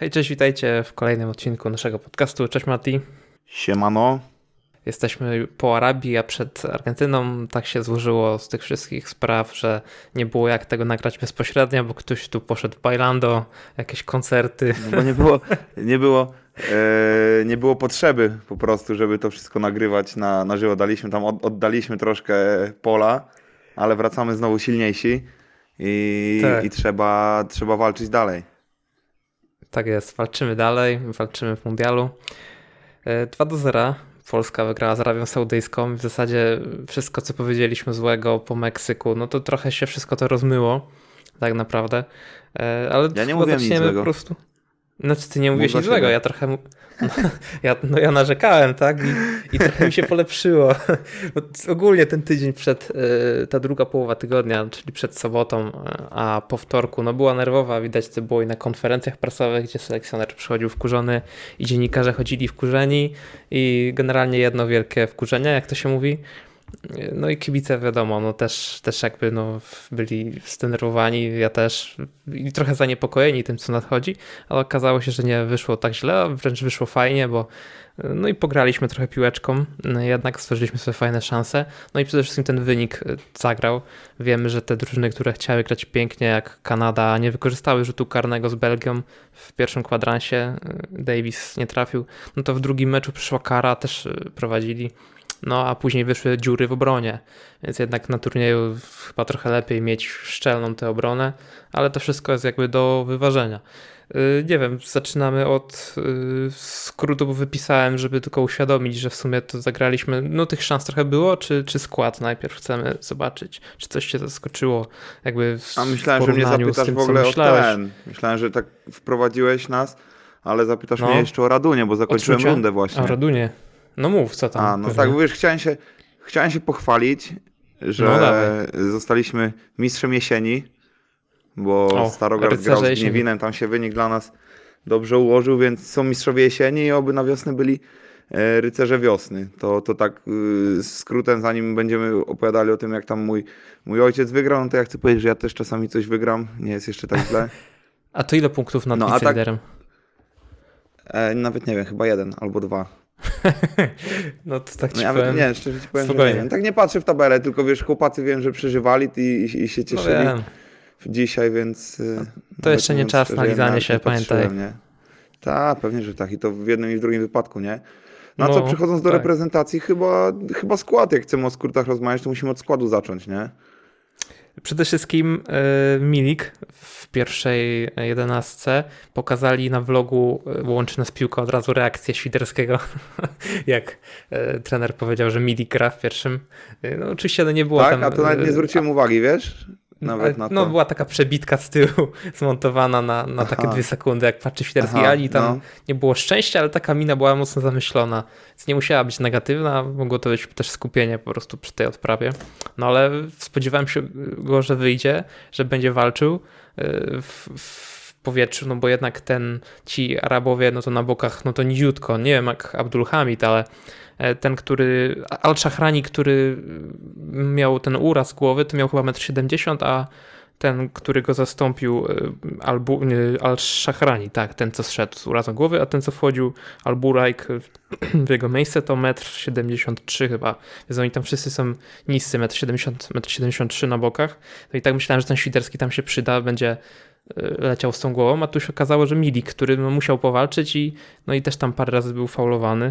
Hej, cześć, witajcie w kolejnym odcinku naszego podcastu. Cześć Mati. Siemano. Jesteśmy po Arabii, a przed Argentyną. Tak się złożyło z tych wszystkich spraw, że nie było jak tego nagrać bezpośrednio, bo ktoś tu poszedł w bailando, jakieś koncerty. No bo nie było, nie było, e, nie było potrzeby po prostu, żeby to wszystko nagrywać na, na żywo. Daliśmy tam, od, oddaliśmy troszkę pola, ale wracamy znowu silniejsi i, Tak. i trzeba, trzeba walczyć dalej. Tak jest, walczymy dalej, walczymy w mundialu. E, 2 do 0. Polska wygrała z Arabią Saudyjską. W zasadzie wszystko, co powiedzieliśmy złego po Meksyku, no to trochę się wszystko to rozmyło, tak naprawdę. E, Ale Ja nie mówiłem nic złego. po prostu. Znaczy ty nie mówiłeś Mów nic złego, ja trochę... mu- Ja, no ja narzekałem, tak? I, I trochę mi się polepszyło. Ogólnie ten tydzień przed, e, ta druga połowa tygodnia, czyli przed sobotą, e, a po wtorku, no była nerwowa, widać to było i na konferencjach prasowych, gdzie selekcjoner przychodził wkurzony i dziennikarze chodzili wkurzeni i generalnie jedno wielkie wkurzenie, jak to się mówi. No i kibice wiadomo, no też, też jakby no byli zdenerwowani, ja też i trochę zaniepokojeni tym, co nadchodzi, ale okazało się, że nie wyszło tak źle, a wręcz wyszło fajnie, bo no i pograliśmy trochę piłeczką, no jednak stworzyliśmy sobie fajne szanse, no i przede wszystkim ten wynik y, zagrał. Wiemy, że te drużyny, które chciały grać pięknie, jak Kanada, nie wykorzystały rzutu karnego z Belgią w pierwszym kwadransie, y, Davis nie trafił, no to w drugim meczu przyszła kara, też y, prowadzili, no a później wyszły dziury w obronie, więc jednak na turnieju chyba trochę lepiej mieć szczelną tę obronę, ale to wszystko jest jakby do wyważenia. Yy, Nie wiem, zaczynamy od yy, skrótu, bo wypisałem, żeby tylko uświadomić, że w sumie to zagraliśmy. No tych szans trochę było, czy, czy skład najpierw chcemy zobaczyć, czy coś cię zaskoczyło, jakby w, A myślałem, w że mnie zapytasz tym, w ogóle o ten. Myślałem, że tak wprowadziłeś nas, ale zapytasz No. mnie jeszcze o Radunie, bo zakończyłem Odczucia? rundę właśnie. A Radunie. No mów, co tam. A, no pewnie. tak, wiesz, chciałem się, chciałem się pochwalić, że No, zostaliśmy mistrzem jesieni, bo O, rycerze grał z. Gniewinem, tam się wynik dla nas dobrze ułożył, więc są mistrzowie jesieni i oby na wiosnę byli e, rycerze wiosny. To, to tak y, skrótem, zanim będziemy opowiadali o tym, jak tam mój, mój ojciec wygrał, no to ja chcę powiedzieć, że ja też czasami coś wygram, nie jest jeszcze tak źle. A to ile punktów nad No, a tak-? E, nawet nie wiem, chyba jeden albo dwa. No to tak ci No ja powiem. nie, szczerze ci powiem, że nie. Tak nie patrzę w tabelę, tylko wiesz, chłopacy wiem, że przeżywali i, i, i się no cieszyli wiem. dzisiaj, więc... y, nawet jeszcze nie czas na lizanie się, pamiętaj. Tak, pewnie, że tak. I to w jednym i w drugim wypadku, nie? No a co, No, przechodząc do tak. reprezentacji, chyba, chyba skład, jak chcemy o skrótach rozmawiać, to musimy od składu zacząć, nie? Przede wszystkim e, Milik w pierwszej jedenastce pokazali na vlogu e, łączy nas piłka od razu reakcję Świderskiego, jak e, trener powiedział, że Milik gra w pierwszym. No oczywiście no nie było tak, tam... a to nawet nie zwróciłem uwagi, wiesz? Ale- Nawet na to. No była taka przebitka z tyłu zmontowana na, na takie dwie sekundy, jak patrzy Aha, ani tam no. nie było szczęścia, ale taka mina była mocno zamyślona, więc nie musiała być negatywna, mogło to być też skupienie po prostu przy tej odprawie. No ale spodziewałem się go, że wyjdzie, że będzie walczył yy, w, w powietrzu, no bo jednak ten, ci Arabowie, no to na bokach, no to niziutko, nie wiem jak Abdul Hamid, ale e, ten, który, Al-Shahrani, który miał ten uraz głowy, to miał chyba 1,70 m, a ten, który go zastąpił, nie, Al-Shahrani, tak, ten co zszedł z urazem głowy, a ten co wchodził, Al-Burajk w jego miejsce to 1,73 m chyba, więc oni tam wszyscy są niscy, 1,70 m, 1,73 m na bokach, no i tak myślałem, że ten Świderski tam się przyda, będzie leciał z tą głową, a tu się okazało, że Milik, który no, musiał powalczyć i, no i też tam parę razy był faulowany.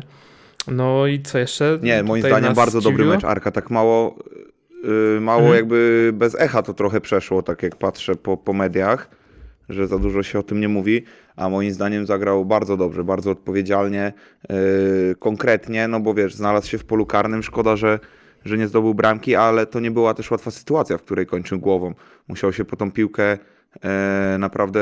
No i co jeszcze? Nie, moim zdaniem bardzo dobry zdziwiło? mecz Arka, tak mało, yy, mało Mhm. jakby bez echa to trochę przeszło, tak jak patrzę po, po mediach, że za dużo się o tym nie mówi, a moim zdaniem zagrał bardzo dobrze, bardzo odpowiedzialnie, yy, konkretnie, no bo wiesz, znalazł się w polu karnym, szkoda, że, że nie zdobył bramki, ale to nie była też łatwa sytuacja, w której kończył głową. Musiał się po tą piłkę e, naprawdę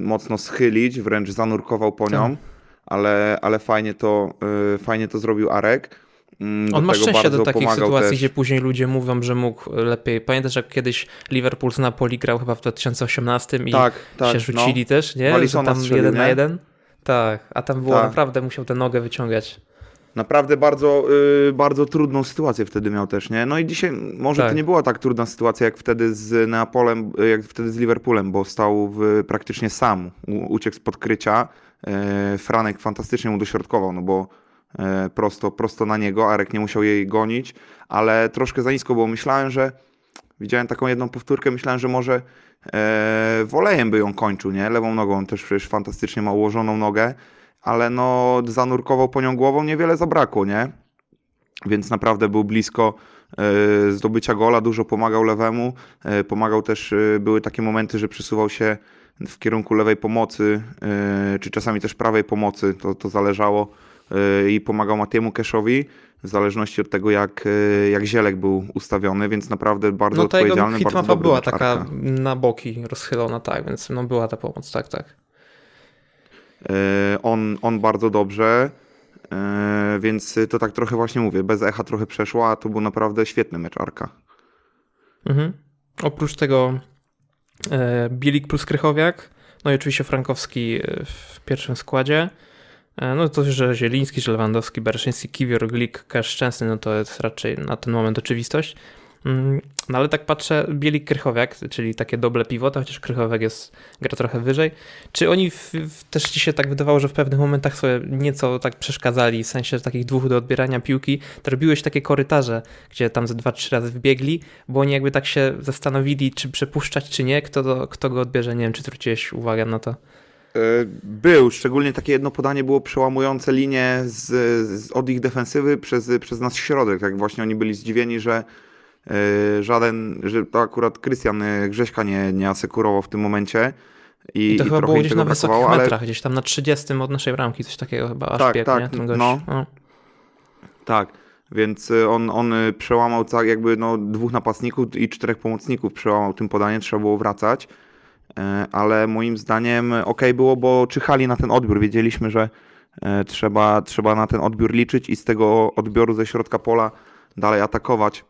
mocno schylić, wręcz zanurkował po nią, Tak. ale, ale fajnie, to, e, fajnie to zrobił Arek. Mm, do On ma szczęście do takich sytuacji, też. gdzie później ludzie mówią, że mógł lepiej. Pamiętasz, jak kiedyś Liverpool z Napoli grał chyba w 2018 i Tak, tak, się rzucili też, nie? Że tam strzelił, jeden na nie? jeden? Tak, a tam było Tak. naprawdę, musiał tę nogę wyciągać. Naprawdę bardzo, y, bardzo trudną sytuację wtedy miał też, nie? No i dzisiaj może Tak. to nie była tak trudna sytuacja jak wtedy z Neapolem, y, jak wtedy z Liverpoolem, bo stał w, praktycznie sam, U, uciekł spod krycia. E, Franek fantastycznie mu dośrodkował, no bo e, prosto, prosto na niego, Arek nie musiał jej gonić, ale troszkę za nisko, bo myślałem, że widziałem taką jedną powtórkę, myślałem, że może e, wolejem by ją kończył, nie? Lewą nogą, on też przecież fantastycznie ma ułożoną nogę, ale no zanurkował po nią głową, niewiele zabrakło, nie? Więc naprawdę był blisko e, zdobycia gola, dużo pomagał lewemu, e, pomagał też, e, były takie momenty, że przesuwał się w kierunku lewej pomocy, czy czasami też prawej pomocy, to, to zależało i pomagał Matiemu Keszowi, w zależności od tego jak, jak Zielek był ustawiony, więc naprawdę bardzo No odpowiedzialny, bardzo dobry była mecz taka na boki rozchylona, tak, więc no była ta pomoc, tak, tak. E, On, on bardzo dobrze, e, więc to tak trochę właśnie mówię, bez echa trochę przeszło, a to był naprawdę świetny mecz Arka. Mhm. Oprócz tego e, Bielik plus Krychowiak, no i oczywiście Frankowski w pierwszym składzie. No to, że Zieliński, że Lewandowski, Bereszyński, Kiwior, Glik, Kesz, Szczęsny, no to jest raczej na ten moment oczywistość. Mm, No ale tak patrzę, Bielik Krychowiak, czyli takie doble pivota, chociaż Krychowiak jest, gra trochę wyżej. Czy oni w, w, też ci się tak wydawało, że w pewnych momentach sobie nieco tak przeszkadzali, w sensie takich dwóch do odbierania piłki, to robiłeś takie korytarze, gdzie tam ze dwa, trzy razy wbiegli, bo oni jakby tak się zastanowili, czy przepuszczać, czy nie, kto, to, kto go odbierze. Nie wiem, czy zwróciłeś uwagę na to. E, Był, szczególnie takie jedno podanie było przełamujące linię z, z, od ich defensywy przez, przez nas środek. Tak właśnie oni byli zdziwieni, że żaden, że to akurat Krystian e, Grześka nie, nie asekurował w tym momencie. I, I to i chyba było gdzieś na wysokich ale metrach, gdzieś tam na 30 od naszej bramki, coś takiego chyba aż Tak, biegł, tak, nie? No. O. Tak, więc y, on, on przełamał tak jakby no, dwóch napastników i czterech pomocników przełamał tym podaniem, trzeba było wracać. E, Ale moim zdaniem ok było, bo czyhali na ten odbiór. Wiedzieliśmy, że e, trzeba, trzeba na ten odbiór liczyć i z tego odbioru ze środka pola dalej atakować.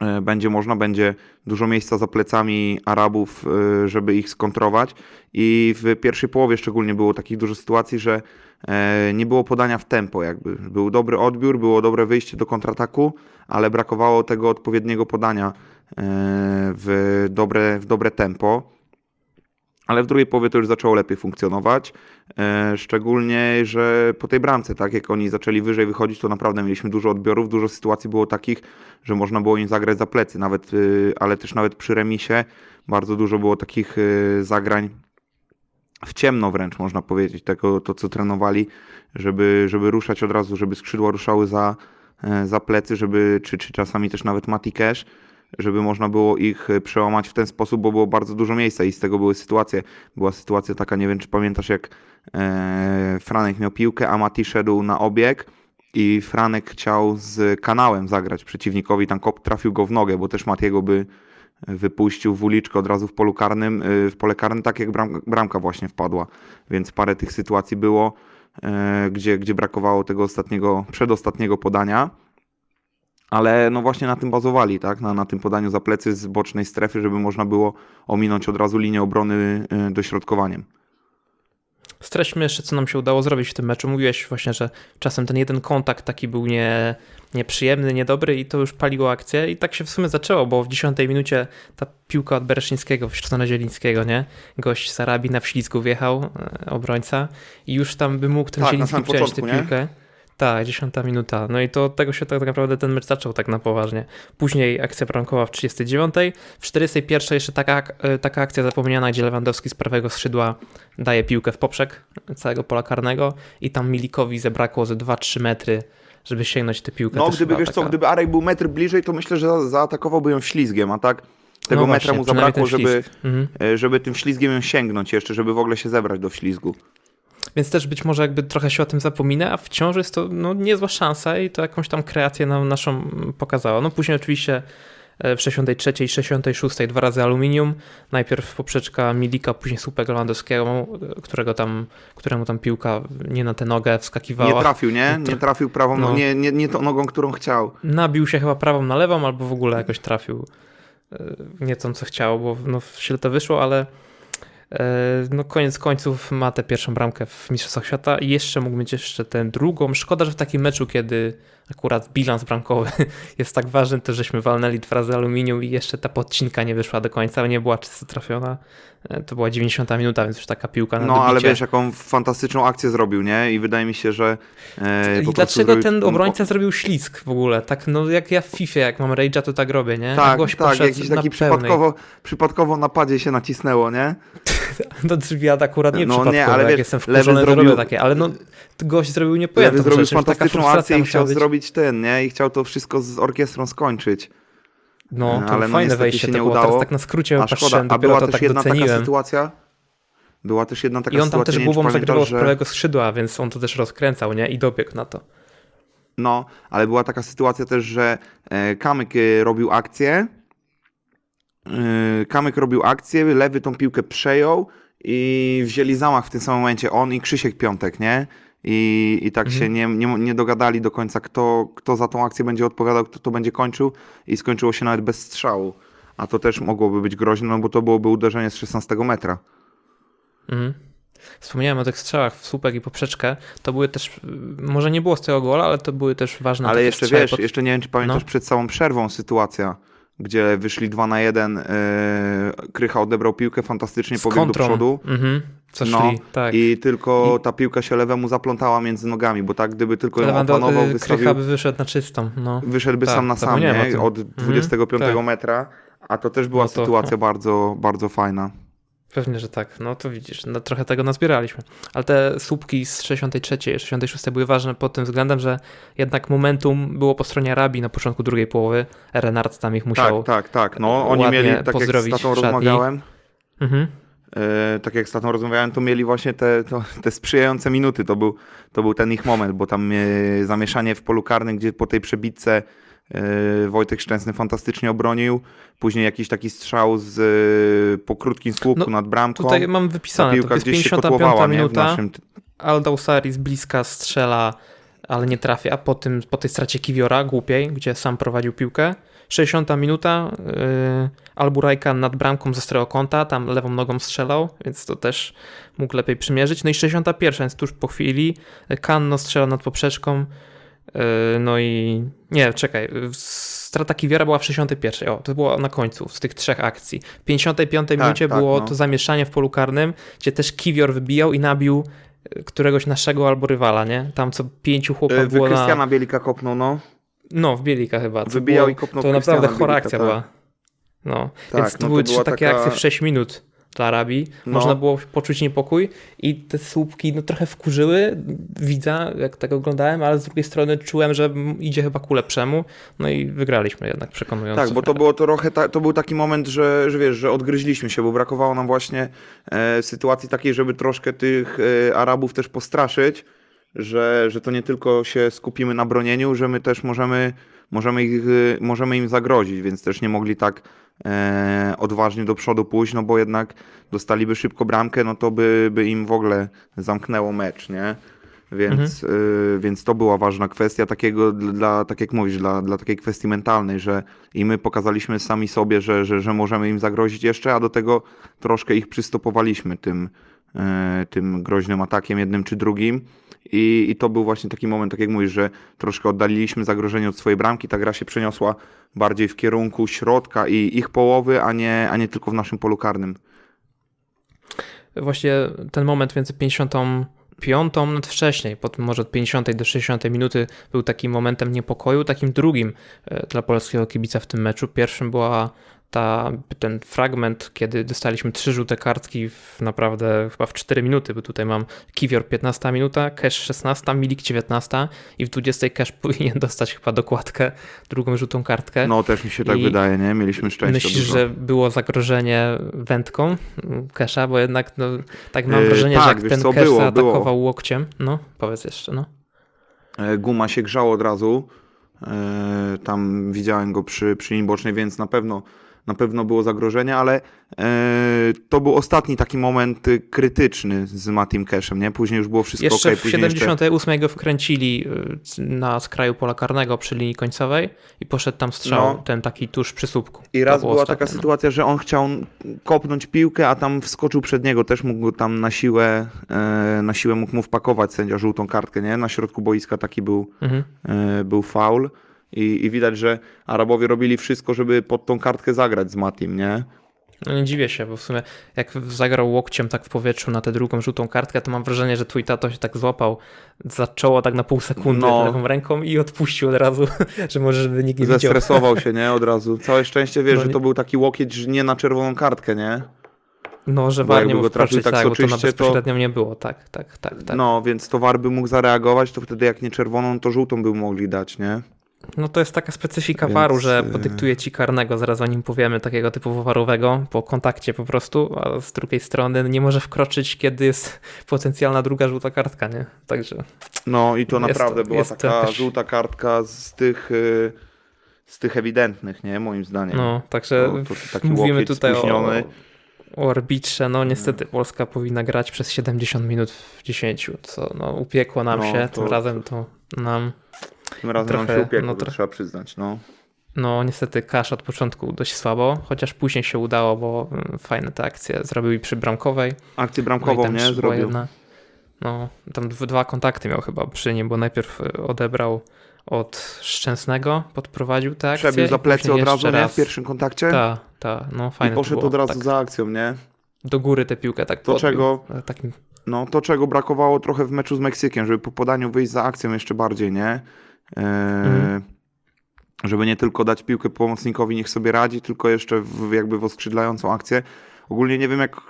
E, Będzie można, będzie dużo miejsca za plecami Arabów, e, żeby ich skontrować. I w pierwszej połowie szczególnie było takich dużo sytuacji, że e, nie było podania w tempo, jakby. Był dobry odbiór, było dobre wyjście do kontrataku, ale brakowało tego odpowiedniego podania w dobre, w dobre tempo. Ale w drugiej połowie to już zaczęło lepiej funkcjonować. E, Szczególnie, że po tej bramce, tak jak oni zaczęli wyżej wychodzić, to naprawdę mieliśmy dużo odbiorów, dużo sytuacji było takich, że można było im zagrać za plecy, nawet, y, ale też nawet przy remisie bardzo dużo było takich y, zagrań w ciemno wręcz można powiedzieć, tego to co trenowali, żeby, żeby ruszać od razu, żeby skrzydła ruszały za, e, za plecy, żeby, czy, czy czasami też nawet Mati Cash, żeby można było ich e, przełamać w ten sposób, bo było bardzo dużo miejsca i z tego były sytuacje. Była sytuacja taka, nie wiem czy pamiętasz, jak e, Franek miał piłkę, a Mati szedł na obieg i Franek chciał z kanałem zagrać przeciwnikowi, tam kop trafił go w nogę, bo też Matiego by wypuścił w uliczkę od razu w polu karnym, y, w pole karne, tak jak bram, bramka właśnie wpadła. Więc parę tych sytuacji było, e, gdzie, gdzie brakowało tego ostatniego, przedostatniego podania. Ale no właśnie na tym bazowali, tak? Na, na tym podaniu za plecy z bocznej strefy, żeby można było ominąć od razu linię obrony y, dośrodkowaniem. Streśmy jeszcze, co nam się udało zrobić w tym meczu. Mówiłeś właśnie, że czasem ten jeden kontakt taki był nie, nieprzyjemny, niedobry i to już paliło akcję i tak się w sumie zaczęło, bo w 10 minucie ta piłka od Bereszyńskiego w stronę Zielińskiego, nie? Gość z Arabii na wślizgu wjechał, e, obrońca i już tam by mógł ten Tak, Zieliński przejąć tę początku, nie? Tak, 10 minuta. No i to od tego się tak naprawdę ten mecz zaczął tak na poważnie. Później akcja bramkowa w 39. W 41 jeszcze taka, e, taka akcja zapomniana, gdzie Lewandowski z prawego skrzydła daje piłkę w poprzek całego pola karnego i tam Milikowi zabrakło ze 2-3 metry, żeby sięgnąć tę piłkę. No gdyby, wiesz co, taka- gdyby Arek był metr bliżej, to myślę, że za, zaatakowałby ją ślizgiem, a tak tego No metra właśnie, mu zabrakło, żeby. Mhm. e, żeby tym ślizgiem ją sięgnąć jeszcze, żeby w ogóle się zebrać do ślizgu. Więc też być może jakby trochę się o tym zapomina, a wciąż jest to no, niezła szansa i to jakąś tam kreację nam naszą pokazało. No później oczywiście e, w 63 i 66 dwa razy aluminium. Najpierw poprzeczka Milika, później słupek Lewandowskiego, e, którego tam, któremu tam piłka nie na tę nogę wskakiwała. Nie trafił, nie? Nie trafił prawą, No. nie, nie, nie tą nogą, którą chciał. Nabił się chyba prawą na lewą, albo w ogóle jakoś trafił e, nie tą, co chciał, bo no, źle to wyszło, ale no koniec końców ma tę pierwszą bramkę w Mistrzostwach Świata i jeszcze mógł mieć jeszcze tę drugą. Szkoda, że w takim meczu, kiedy akurat bilans bramkowy jest tak ważny, to żeśmy walnęli dwa razy aluminium i jeszcze ta podcinka nie wyszła do końca, nie była czysto trafiona. E, to była 90 minuta, więc już taka piłka na No dobicie. ale wiesz, jaką fantastyczną akcję zrobił, nie? I wydaje mi się, że. E, I dlaczego zrobił- ten obrońca zrobił ślizg w ogóle? Tak, no jak ja w FIFA, jak mam rage'a, to tak robię, nie? Tak, gość tak, jakiś taki przypadkowo, przypadkowo napadzie się nacisnęło, nie? Do drzwi akurat nie No przypadkowo, nie, ale jak wiesz, jestem wkurzony, to zrobił- robię takie, ale no gość zrobił niepojętą zrobił rzecz, taka fantastyczną akcję i chciał być. Zrobić ten, nie? I chciał to wszystko z orkiestrą skończyć. No, to ale no fajne niestety wejście się to nie było, udało. teraz tak na skrócie A szkoda, a była też tak jedna taka doceniłem. sytuacja. Była też jedna taka I on tam sytuacja, też głową zagrywał z że... prawego skrzydła, więc on to też rozkręcał, nie? I dobiegł na to. No, ale była taka sytuacja też, że e, Kamyk e, robił akcję. E, Kamyk robił akcję, lewy tą piłkę przejął i wzięli zamach w tym samym momencie on i Krzysiek Piątek, nie? I, i tak Mhm. się nie, nie, nie dogadali do końca, kto, kto za tą akcję będzie odpowiadał, kto to będzie kończył i skończyło się nawet bez strzału. A to też mogłoby być groźne, no bo to byłoby uderzenie z 16 metra. Mhm. Wspomniałem o tych strzałach w słupek i poprzeczkę. To były też, może nie było z tego gola, ale to były też ważne Ale jeszcze wiesz, pod- jeszcze nie wiem, czy pamiętasz No. przed całą przerwą sytuacja, gdzie wyszli 2 na 1, yy, Krycha odebrał piłkę, fantastycznie pobiegł do przodu Mhm. Co No, szli, tak. i tylko ta piłka się lewemu zaplątała między nogami, bo tak gdyby tylko ją opanował, y, wystawił, Krycha by wyszedł na czystą, no. wyszedłby tak, sam na sam, nie? tym. od 25 tak. metra, a to też była No to- sytuacja bardzo, bardzo fajna. Pewnie, że tak. No to widzisz, no, trochę tego nazbieraliśmy. Ale te słupki z 63, 66 były ważne pod tym względem, że jednak momentum było po stronie Arabii na początku drugiej połowy. Renard tam ich musiał. Tak, tak, tak. No, oni mieli, tak jak z tatą rozmawiałem, Mhm. E, tak jak z tatą rozmawiałem, to mieli właśnie te, to, te sprzyjające minuty. To był, to był ten ich moment, bo tam e, zamieszanie w polu karnym, gdzie po tej przebitce Wojtek Szczęsny fantastycznie obronił. Później jakiś taki strzał z, e, po krótkim słupku No, nad bramką. Tutaj mam Ta wypisane, to piłka jest gdzieś się 55 kotłowała nie? w minuta. naszym... Aldausari z bliska strzela, ale nie trafia po, tym, po tej stracie Kiwiora, głupiej, gdzie sam prowadził piłkę. 60 minuta, yy, Alburajka nad bramką ze ostrego kąta, tam lewą nogą strzelał, więc to też mógł lepiej przymierzyć. No i 61, więc tuż po chwili, Kanno strzela nad poprzeczką, no i nie, czekaj, yy, strata Kiwiora była w 61, o, to było na końcu z tych trzech akcji. W 55 minucie tak, było no. to zamieszanie w polu karnym, gdzie też Kiwior wybijał i nabił y, któregoś naszego albo rywala, nie? Tam co pięciu E, było na... Krystiana Bielika kopnął, no. No, w Bielika chyba. co Wybijał było, i kopnął To naprawdę Krystiana chora Bielika, akcja tak. była. No, Tak, więc to no to były trzy takie taka- akcje w 6 minut dla Arabii. No. Można było poczuć niepokój i te słupki no, trochę wkurzyły widza, jak tego oglądałem, ale z drugiej strony czułem, że idzie chyba ku lepszemu. No i wygraliśmy jednak przekonująco. Tak, bo to było trochę, ta, to był taki moment, że, że wiesz, że odgryźliśmy się, bo brakowało nam właśnie e, sytuacji takiej, żeby troszkę tych e, Arabów też postraszyć, że, że to nie tylko się skupimy na bronieniu, że my też możemy, możemy, ich, e, możemy im zagrozić, więc też nie mogli tak e, odważnie do przodu pójść, no bo jednak dostaliby szybko bramkę, no to by, by im w ogóle zamknęło mecz, nie? Więc, y, więc to była ważna kwestia takiego, dla, tak jak mówisz, dla, dla takiej kwestii mentalnej, że i my pokazaliśmy sami sobie, że, że, że możemy im zagrozić jeszcze, a do tego troszkę ich przystopowaliśmy tym, e, tym groźnym atakiem jednym czy drugim. I, I to był właśnie taki moment, tak jak mówisz, że troszkę oddaliliśmy zagrożenie od swojej bramki. Ta gra się przeniosła bardziej w kierunku środka i ich połowy, a nie, a nie tylko w naszym polu karnym. Właśnie ten moment między 55, nawet wcześniej, pod, może od 50 do 60 minuty był takim momentem niepokoju, takim drugim e, dla polskiego kibica w tym meczu. Pierwszym była ta, ten fragment, kiedy dostaliśmy trzy żółte kartki w naprawdę chyba w 4 minuty, bo tutaj mam Kiwior 15 minuta, Cash 16, Milik 19 i w 20 Cash powinien dostać chyba dokładkę, drugą żółtą kartkę. No też mi się tak I wydaje, nie? Mieliśmy szczęście. Myślisz, dużo. że było zagrożenie wędką mm, Kesha, bo jednak no, tak mam Yy, wrażenie, tak, że jak ten co, Cash było, zaatakował było. łokciem, no powiedz jeszcze, no. E, Guma się grzał od razu. E, Tam widziałem go przy, przy linii bocznej, więc na pewno, na pewno było zagrożenie, ale e, to był ostatni taki moment y, krytyczny z Matim Cashem, nie? Później już było wszystko Jeszcze ok. w 78 go wkręcili y, na skraju pola karnego przy linii końcowej i poszedł tam strzał, No. ten taki tuż przy słupku. I raz była taka no. sytuacja, że on chciał kopnąć piłkę, a tam wskoczył przed niego, też mógł go tam na siłę, e, na siłę mógł mu wpakować sędzia żółtą kartkę, nie? Na środku boiska taki był, Mhm. e, był faul i, i widać, że Arabowie robili wszystko, żeby pod tą kartkę zagrać z Matim, nie? No nie dziwię się, bo w sumie jak zagrał łokciem tak w powietrzu na tę drugą żółtą kartkę, to mam wrażenie, że twój tato się tak złapał za czoło tak na pół sekundy No. lewą ręką i odpuścił od razu, że może żeby nikt nie widział. Zestresował się, nie? Od razu. Całe szczęście, wiesz, No że nie- to był taki łokieć że nie na czerwoną kartkę, nie? No, że war nie mógł trafił tak tak, bo to na soczyście, to- nie było, tak, tak, tak, tak. No. Więc to VAR by mógł zareagować, to wtedy jak nie czerwoną, to żółtą by mogli dać, nie? No to jest taka specyfika Więc, waru, że y- podyktuje ci karnego, zaraz o nim powiemy, takiego typu warowego, po kontakcie po prostu, a z drugiej strony nie może wkroczyć, kiedy jest potencjalna druga żółta kartka, nie? Także No i to Jest naprawdę to- była jest taka jakaś- żółta kartka z tych, y, z tych ewidentnych, nie? Moim zdaniem. no, także to, to taki mówimy tutaj o, o arbitrze, no niestety Polska powinna grać przez 70 minut w 10, co no upiekło nam No, się, to- tym razem to nam Tym razem nam trochę, się upiekło, no to trzeba przyznać, no. No, niestety Kasz od początku dość słabo, chociaż później się udało, bo mm, fajne te akcje zrobił i przy bramkowej. Akcję No i bramkową, tam nie? Zrobił. Jedna, no, tam dwa, kontakty miał chyba przy nim, bo najpierw y, odebrał od Szczęsnego, podprowadził akcję. Przebił za i plecy od razu, nie? W pierwszym kontakcie. Ta, ta, no I fajne to poszedł od razu tak, za akcją, nie? do góry tę piłkę tak To podbił. czego, Takim, no, to czego brakowało trochę w meczu z Meksykiem, żeby po podaniu wyjść za akcją jeszcze bardziej, nie? E, Mhm. Żeby nie tylko dać piłkę pomocnikowi, niech sobie radzi, tylko jeszcze w, jakby w oskrzydlającą akcję. Ogólnie nie wiem, jak,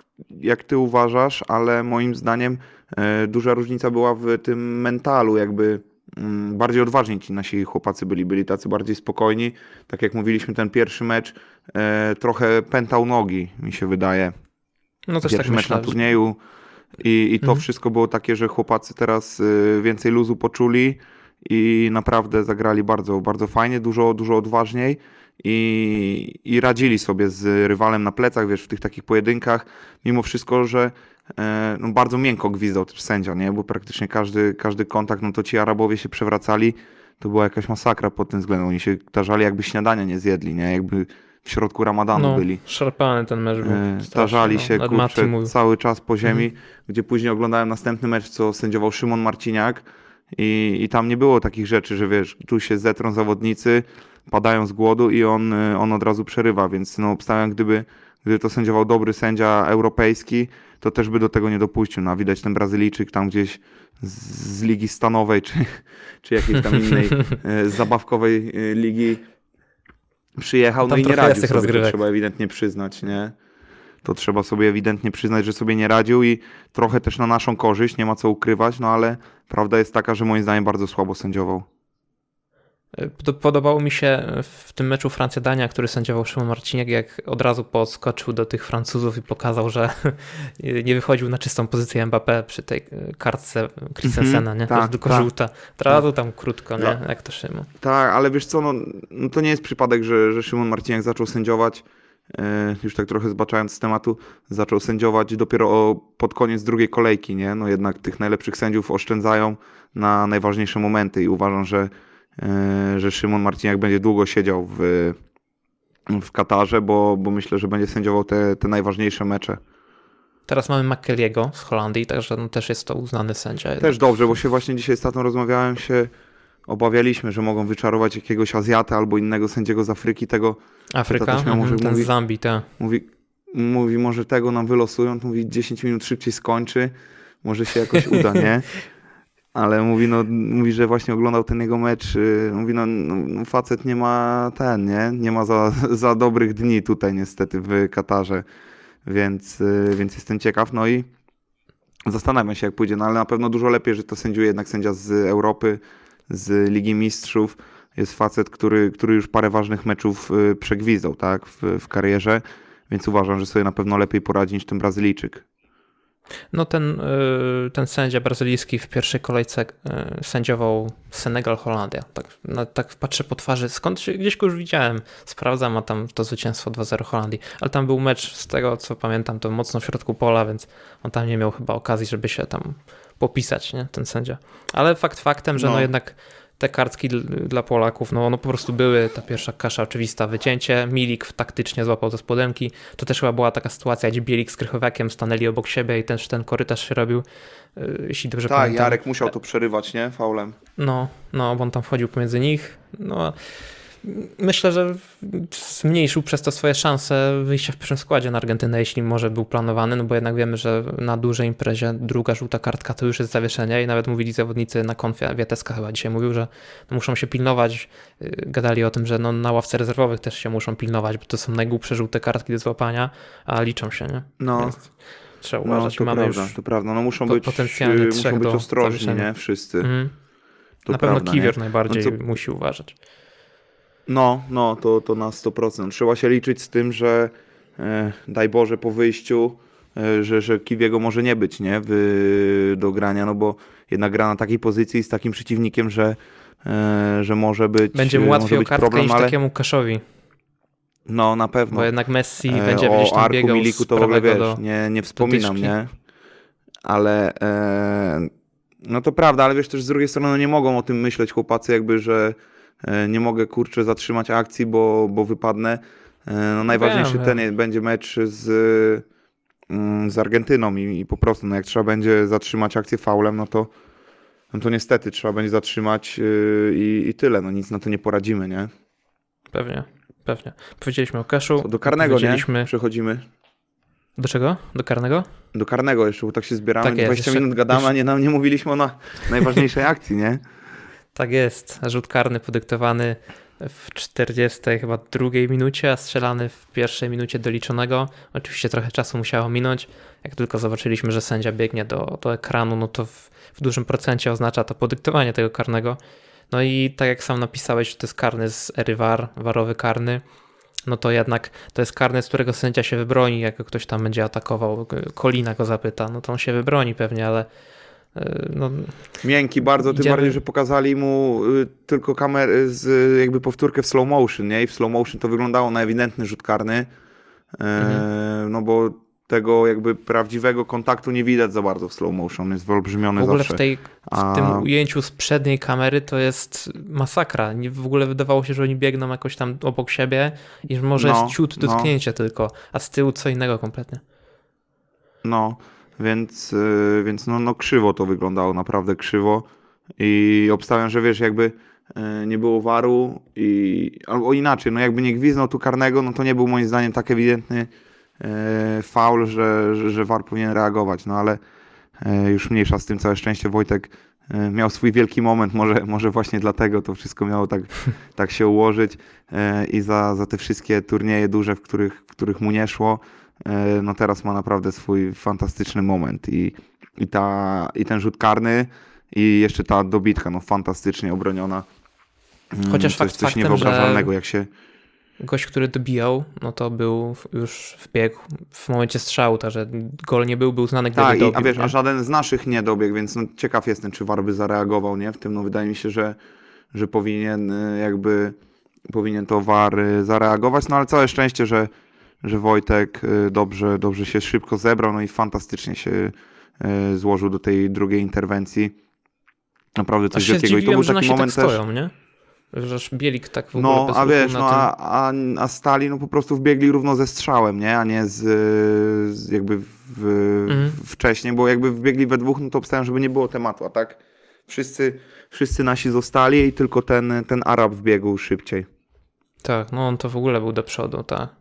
jak ty uważasz, ale moim zdaniem e, duża różnica była w tym mentalu, jakby mm, bardziej odważni ci nasi chłopacy byli, byli tacy bardziej spokojni. Tak jak mówiliśmy, ten pierwszy mecz e, trochę pętał nogi, mi się wydaje no też pierwszy tak mecz myślę, na turnieju i, i to Mhm. wszystko było takie, że chłopacy teraz więcej luzu poczuli i naprawdę zagrali bardzo, bardzo fajnie, dużo, dużo odważniej i, i radzili sobie z rywalem na plecach, wiesz, w tych takich pojedynkach, mimo wszystko, że e, no, bardzo miękko gwizdał też sędzia, nie, bo praktycznie każdy, każdy kontakt, no to ci Arabowie się przewracali, to była jakaś masakra pod tym względem, oni się tarzali jakby śniadania nie zjedli, nie, jakby w środku ramadanu no, byli. szarpany ten mecz był. E, strasznie, Tarzali no. się kurczę, cały czas po ziemi, Mhm. gdzie później oglądałem następny mecz, co sędziował Szymon Marciniak i, i tam nie było takich rzeczy, że wiesz, tu się zetrą zawodnicy, padają z głodu i on, y, on od razu przerywa, więc no obstawiam, gdyby, gdyby to sędziował dobry sędzia europejski, to też by do tego nie dopuścił. No, widać ten Brazylijczyk tam gdzieś z, z ligi stanowej, czy, czy jakiejś tam innej e, zabawkowej e, ligi przyjechał, no Tam i nie radził sobie, trzeba ewidentnie przyznać, nie? To trzeba sobie ewidentnie przyznać, że sobie nie radził i trochę też na naszą korzyść, nie ma co ukrywać, no ale prawda jest taka, że moim zdaniem bardzo słabo sędziował. Pod- Podobało mi się w tym meczu Francja-Dania, który sędziował Szymon Marciniak, jak od razu podskoczył do tych Francuzów i pokazał, że nie wychodził na czystą pozycję Mbappé przy tej kartce Christensena, nie? tak, Tak, tylko tak. żółta. Od razu tam krótko, nie? No. Jak to Szymon. Tak, ale wiesz co, no, no to nie jest przypadek, że, że Szymon Marciniak zaczął sędziować, e, już tak trochę zbaczając z tematu, zaczął sędziować dopiero o, pod koniec drugiej kolejki, nie? No jednak tych najlepszych sędziów oszczędzają na najważniejsze momenty i uważam, że, e, że Szymon Marciniak będzie długo siedział w, w Katarze, bo, bo myślę, że będzie sędziował te, te najważniejsze mecze. Teraz mamy McKelliego z Holandii, także no też jest to uznany sędzia. Też dobrze, bo się właśnie dzisiaj z tatą rozmawiałem, się obawialiśmy, że mogą wyczarować jakiegoś Azjata albo innego sędziego z Afryki, tego Afryka, mhm, może ten mówi- z Zambii, tak. Mówi, mówi, może tego nam wylosują, to mówi 10 minut szybciej skończy, może się jakoś uda, nie? Ale mówi, no, mówi, że właśnie oglądał ten jego mecz. y, Mówi, no, no no, facet nie ma ten, nie? Nie ma za, za dobrych dni tutaj niestety w Katarze, więc, y, więc jestem ciekaw. No i zastanawiam się, jak pójdzie, no ale na pewno dużo lepiej, że to sędziuje jednak sędzia z Europy, z Ligi Mistrzów. Jest facet, który, który już parę ważnych meczów y, przegwizdał, tak, w, w karierze, więc uważam, że sobie na pewno lepiej poradzi niż ten Brazylijczyk. No ten, y, ten sędzia brazylijski w pierwszej kolejce y, sędziował Senegal-Holandia. Tak, no, tak patrzę po twarzy, skąd się, gdzieś go już widziałem, sprawdzam, a tam to zwycięstwo 2-0 Holandii. Ale tam był mecz, z tego co pamiętam, to mocno w środku pola, więc on tam nie miał chyba okazji, żeby się tam popisać, nie, ten sędzia. Ale fakt faktem, że no, no jednak te kartki dla Polaków, no, no po prostu były, ta pierwsza kasza oczywista, wycięcie, Milik taktycznie złapał ze spodenki, to też chyba była taka sytuacja, gdzie Bielik z Krychowiakiem stanęli obok siebie i też ten korytarz się robił, y, jeśli dobrze tak, pamiętam. Tak, Jarek musiał to przerywać, nie, faulem. No, no, bo on tam wchodził pomiędzy nich, no myślę, że zmniejszył przez to swoje szanse wyjścia w pierwszym składzie na Argentynę, jeśli może był planowany, no bo jednak wiemy, że na dużej imprezie druga żółta kartka to już jest zawieszenie i nawet mówili zawodnicy na konfie, Wieteska chyba dzisiaj mówił, że muszą się pilnować, y, gadali o tym, że no na ławce rezerwowych też się muszą pilnować, bo to są najgłupsze żółte kartki do złapania, a liczą się, nie? No. Więc trzeba no, uważać, no, to mamy prawda, już to prawda, no muszą być, potencjalnie muszą być ostrożni, nie? Wszyscy. Mhm. na pewno Kiwior najbardziej no co... musi uważać. No, no, to, to na 100%. Trzeba się liczyć z tym, że e, daj Boże po wyjściu, e, że, że Kiwiego może nie być nie, w, do grania, no bo jednak gra na takiej pozycji z takim przeciwnikiem, że, e, że może być Będzie mu łatwiej o kartkę problem, niż ale... takiemu Kaszowi. No, na pewno. Bo jednak Messi będzie e, gdzieś tam Arku biegał Miliku to w ogóle wiesz, do, nie, nie wspominam, nie? Ale e, no to prawda, ale wiesz też z drugiej strony no nie mogą o tym myśleć chłopacy jakby, że E, nie mogę kurczę zatrzymać akcji, bo, bo wypadnę. E, no, najważniejszy wiem, ten wiem. będzie mecz z, mm, z Argentyną i, i, po prostu no, jak trzeba będzie zatrzymać akcję faulem, no to, no to niestety trzeba będzie zatrzymać yy, i, i tyle. No nic na to nie poradzimy, nie? Pewnie, pewnie. Powiedzieliśmy o Kaszu. do karnego, nie? Przechodzimy. Do czego? Do karnego? Do karnego jeszcze, bo tak się zbieramy. Tak 20 jeszcze, minut gadamy, a nie, nie mówiliśmy o na, najważniejszej akcji, nie? Tak jest. Rzut karny podyktowany w 40 chyba drugiej minucie, a strzelany w pierwszej minucie doliczonego. Oczywiście trochę czasu musiało minąć. Jak tylko zobaczyliśmy, że sędzia biegnie do, do ekranu, no to w, w dużym procencie oznacza to podyktowanie tego karnego. No i tak jak sam napisałeś, że to jest karny z ery VAR, warowy karny, no to jednak to jest karny, z którego sędzia się wybroni, jak ktoś tam będzie atakował, Kolina go zapyta, no to on się wybroni pewnie, ale no, Miękki bardzo, tym bardziej, że pokazali mu y, tylko kamerę z jakby powtórkę w slow motion, nie? I w slow motion to wyglądało na ewidentny rzut karny, e, mhm. no bo tego jakby prawdziwego kontaktu nie widać za bardzo w slow motion, jest wyolbrzymiony W ogóle zawsze. W, tej, w tym ujęciu z przedniej kamery to jest masakra. W ogóle wydawało się, że oni biegną jakoś tam obok siebie i może no, jest ciut no. dotknięcie no. tylko, a z tyłu co innego kompletnie. No, więc, y, więc no, no krzywo to wyglądało, naprawdę krzywo. I obstawiam, że wiesz, jakby y, nie było waru i albo inaczej, no jakby nie gwiznął tu karnego, no to nie był moim zdaniem tak ewidentny y, faul, że, że, że war powinien reagować, no ale już mniejsza z tym, całe szczęście Wojtek miał swój wielki moment, może, może właśnie dlatego to wszystko miało tak, tak się ułożyć i za, za te wszystkie turnieje duże, w których, w których mu nie szło, E, no teraz ma naprawdę swój fantastyczny moment i, i, ta, i ten rzut karny i jeszcze ta dobitka, no fantastycznie obroniona. Mm, Chociaż coś, fakt coś faktem, niewyobrażalnego, jak się... Gość, który dobijał, no to był już w biegu w momencie strzału, także gol nie był, był znany, gdyby Tak, dobił, a wiesz, nie? a żaden z naszych nie dobiegł, więc no, ciekaw jestem, czy VAR by zareagował, nie? W tym, no wydaje mi się, że, że powinien y, jakby powinien to VAR y, zareagować, no ale całe szczęście, że że Wojtek y, dobrze, dobrze się szybko zebrał, no i fantastycznie się y, złożył do tej drugiej interwencji. Naprawdę coś wielkiego. I to był taki moment tak stoją, też... nie? Że Bielik tak w ogóle No, a wiesz, no, a, a, a stali no po prostu wbiegli równo ze strzałem, nie? A nie z, z jakby w, mhm. wcześniej, bo jakby wbiegli we dwóch, no to obstawiam, żeby nie było tematu, a tak wszyscy, wszyscy nasi zostali i tylko ten, ten Arab wbiegł szybciej. Tak, no on to w ogóle był do przodu, tak.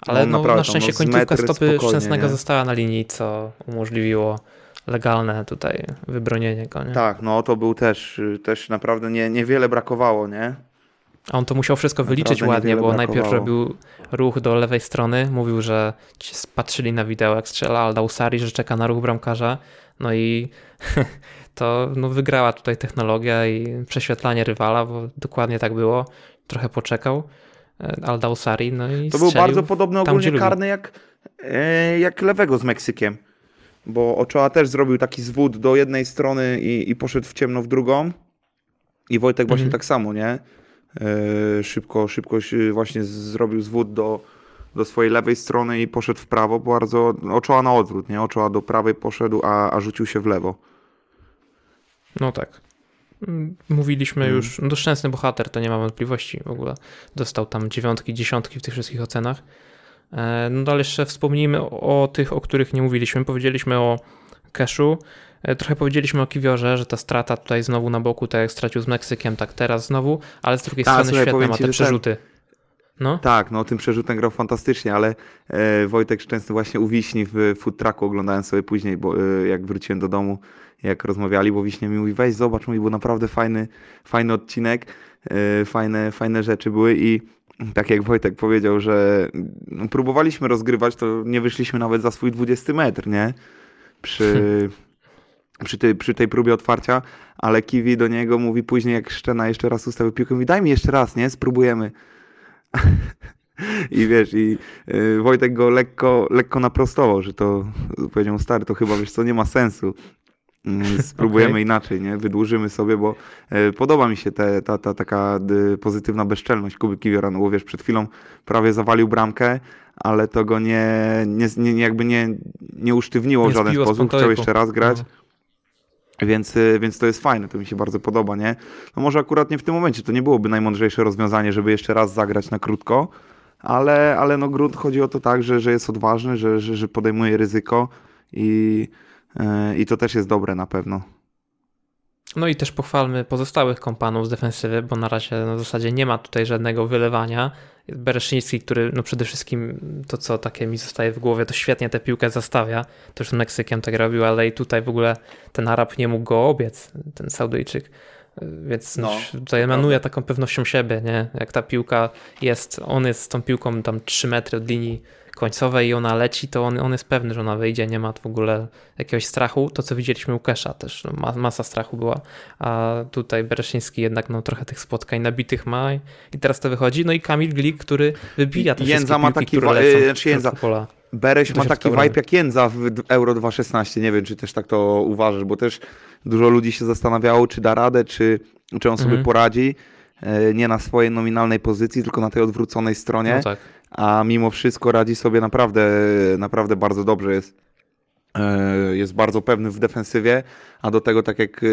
Ale no, no, na szczęście no, końcówka stopy Szczęsnego nie? została na linii, co umożliwiło legalne tutaj wybronienie go. Nie? Tak, no to był też, też naprawdę nie, niewiele brakowało, nie? A on to musiał wszystko naprawdę wyliczyć ładnie, bo brakowało. najpierw robił ruch do lewej strony, mówił, że ci patrzyli na wideo, jak strzela Aldausari, że czeka na ruch bramkarza, no i to no, wygrała tutaj technologia i prześwietlanie rywala, bo dokładnie tak było. Trochę poczekał. E, Aldausari. No i to był bardzo podobny ogólnie karny jak, e, jak lewego z Meksykiem. bo Ochoa też zrobił taki zwód do jednej strony i, i poszedł w ciemno w drugą. I Wojtek właśnie Mhm. tak samo, nie? E, szybko, szybko właśnie zrobił zwód do, do swojej lewej strony i poszedł w prawo. Bardzo Ochoa na odwrót, nie? Ochoa do prawej poszedł, a, a rzucił się w lewo. No tak. Mm, Mówiliśmy Mm. już, no szczęsny bohater, to nie ma wątpliwości w ogóle. Dostał tam dziewiątki, dziesiątki w tych wszystkich ocenach. E, No ale jeszcze wspomnijmy o, o tych, o których nie mówiliśmy. Powiedzieliśmy o Cashu, e, trochę powiedzieliśmy o Kiwiorze, że ta strata tutaj znowu na boku, tak jak stracił z Meksykiem, tak teraz znowu, ale z drugiej Tak, strony słuchaj, świetne ma te że ten- przerzuty. No, Tak, no tym przerzutem grał fantastycznie, ale e, Wojtek Szczęsny właśnie u Wiśni w food trucku oglądałem sobie później, bo e, jak wróciłem do domu, jak rozmawiali, bo Wiśnia mi mówi, weź zobacz, mówi, bo naprawdę fajny, fajny odcinek, e, fajne, fajne rzeczy były i tak jak Wojtek powiedział, że no, próbowaliśmy rozgrywać, to nie wyszliśmy nawet za swój 20 metr, nie? Przy, przy, tej, przy tej próbie otwarcia, ale Kiwi do niego mówi później, jak Szczena jeszcze raz ustawił piłkę, mówi, daj mi jeszcze raz, nie? Spróbujemy. I wiesz, i y, Wojtek go lekko, lekko naprostował, że to, powiedział stary, to chyba wiesz co, nie ma sensu. Mm, Spróbujemy Okej. inaczej, nie? Wydłużymy sobie, bo e, podoba mi się te, ta, ta taka pozytywna bezczelność Kuby Kiwiora, no bo wiesz, przed chwilą prawie zawalił bramkę, ale to go nie, nie, nie jakby nie, nie usztywniło w Nie żaden zbiło z sposób, chciał jeszcze raz grać. No. Więc, y, więc to jest fajne, to mi się bardzo podoba, nie? No może akurat nie w tym momencie, to nie byłoby najmądrzejsze rozwiązanie, żeby jeszcze raz zagrać na krótko, ale, ale no grunt chodzi o to tak, że, że jest odważny, że, że, że podejmuje ryzyko i, i to też jest dobre na pewno. No i też pochwalmy pozostałych kompanów z defensywy, bo na razie na zasadzie nie ma tutaj żadnego wylewania. Bereszyński, który no przede wszystkim to, co takie mi zostaje w głowie, to świetnie tę piłkę zastawia. To już z Meksykiem tak robił, ale i tutaj w ogóle ten Arab nie mógł go obiec, ten Saudyjczyk. Więc No, tutaj emanuje taką pewnością siebie, nie? Jak ta piłka jest, on jest z tą piłką tam 3 metry od linii końcowej i ona leci, to on, on jest pewny, że ona wyjdzie, nie ma w ogóle jakiegoś strachu. To, co widzieliśmy u Kesha też, no, ma, masa strachu była, a tutaj Bereszyński jednak no, trochę tych spotkań nabitych ma i, teraz to wychodzi. No i Kamil Glik, który wybija te Jędza ma piłki, taki które lecą yy, w znaczy Jędza. pola. Bereś ma taki vibe jak Jędza w Euro 2016, nie wiem, czy też tak to uważasz, bo też dużo ludzi się zastanawiało, czy da radę, czy, czy on sobie Mhm. poradzi, e, nie na swojej nominalnej pozycji, tylko na tej odwróconej stronie. No tak. a mimo wszystko radzi sobie naprawdę, naprawdę bardzo dobrze. Jest, e, jest bardzo pewny w defensywie, a do tego, tak jak e,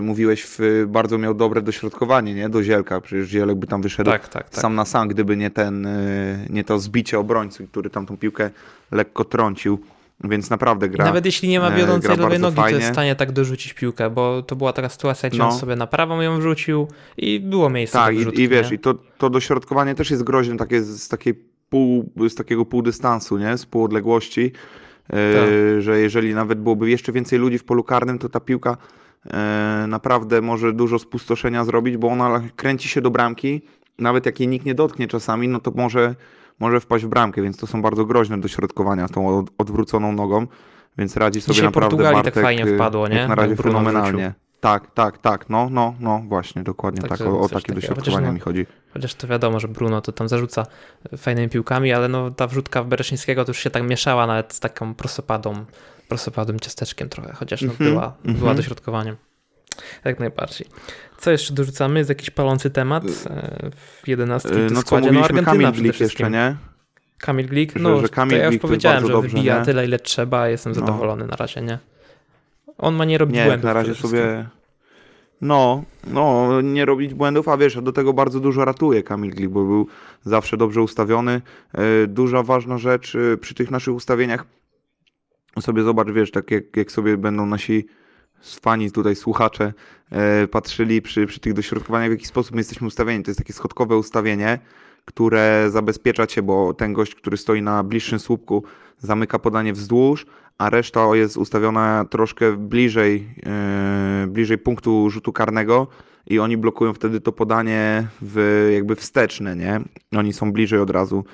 mówiłeś, bardzo miał dobre dośrodkowanie nie? do Zielka. Przecież Zielek by tam wyszedł Tak, tak, tak. sam na sam, gdyby nie, ten, e, nie to zbicie obrońcy, który tam tą piłkę lekko trącił. Więc naprawdę gra. Nawet jeśli nie ma e, wiodącej lewej nogi, to jest fajnie. w stanie tak dorzucić piłkę, bo to była taka sytuacja, gdzie No. on sobie na prawą ją wrzucił i było miejsce Tak, do i, wrzutki, i wiesz, nie? i to, to dośrodkowanie też jest groźne takie z, takiej pół, z takiego półdystansu, nie? Z półodległości, e, Tak. że jeżeli nawet byłoby jeszcze więcej ludzi w polu karnym, to ta piłka e, naprawdę może dużo spustoszenia zrobić, bo ona kręci się do bramki, nawet jak jej nikt nie dotknie czasami, no to może, może wpaść w bramkę, więc to są bardzo groźne dośrodkowania z tą od, odwróconą nogą, więc radzi sobie Dzisiaj naprawdę Portugalii tak Bartek, fajnie e, wpadło, nie? Na razie fenomenalnie. Tak, tak, tak, no, no, no, właśnie, dokładnie Także tak, o, o takie takiego. dośrodkowania Chociaż no- mi chodzi. Chociaż to wiadomo, że Bruno to tam zarzuca fajnymi piłkami, ale no ta wrzutka w Bereszyńskiego to już się tak mieszała nawet z taką prostopadą, prostopadłym ciasteczkiem trochę, chociaż no Mhm, była, była mhm. dośrodkowaniem. Jak najbardziej. Co jeszcze dorzucamy? Jest jakiś palący temat e, w 11 Yy, w No składzie? mówiliśmy, Argentyna Kamil Glik jeszcze, nie? Kamil Glik, Że- no że Kamil to ja już Glik powiedziałem, że dobrze, wybija nie? tyle, ile trzeba, jestem No. zadowolony na razie, nie? On ma nie robić Nie, błędów na razie sobie... No, no, nie robić błędów, a wiesz, do tego bardzo dużo ratuje Kamil Glik, bo był zawsze dobrze ustawiony. Yy, Duża ważna rzecz yy, przy tych naszych ustawieniach, sobie zobacz, wiesz, tak jak, jak sobie będą nasi fani tutaj, słuchacze, e, patrzyli przy, przy tych dośrodkowaniach, w jaki sposób my jesteśmy ustawieni. To jest takie schodkowe ustawienie, które zabezpiecza cię, bo ten gość, który stoi na bliższym słupku, zamyka podanie wzdłuż, a reszta jest ustawiona troszkę bliżej, e, bliżej punktu rzutu karnego i oni blokują wtedy to podanie w, jakby wsteczne, nie? Oni są bliżej od razu,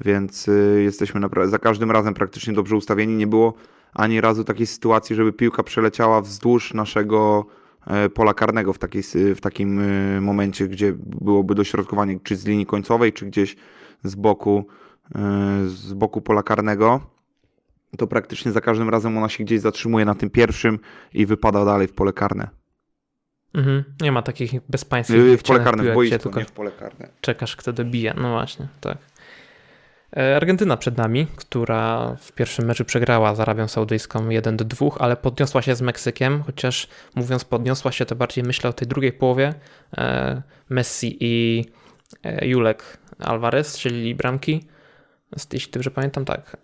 więc y, jesteśmy za każdym razem praktycznie dobrze ustawieni. Nie było ani razu takiej sytuacji, żeby piłka przeleciała wzdłuż naszego e, pola karnego w, takiej, w takim y, momencie, gdzie byłoby dośrodkowanie czy z linii końcowej, czy gdzieś z boku, y, z boku pola karnego. to praktycznie za każdym razem ona się gdzieś zatrzymuje na tym pierwszym i wypada dalej w pole karne. Mhm. Nie ma takich bezpańskich W pole karne, w boisku, tylko nie w pole karne. czekasz, kto dobija. No właśnie, tak. E, Argentyna przed nami, która w pierwszym meczu przegrała z Arabią Saudyjską 1 do 2, ale podniosła się z Meksykiem, chociaż mówiąc podniosła się, to bardziej myślę o tej drugiej połowie. E, Messi i e, Julek Alvarez strzelili bramki. Jeśli dobrze pamiętam, tak.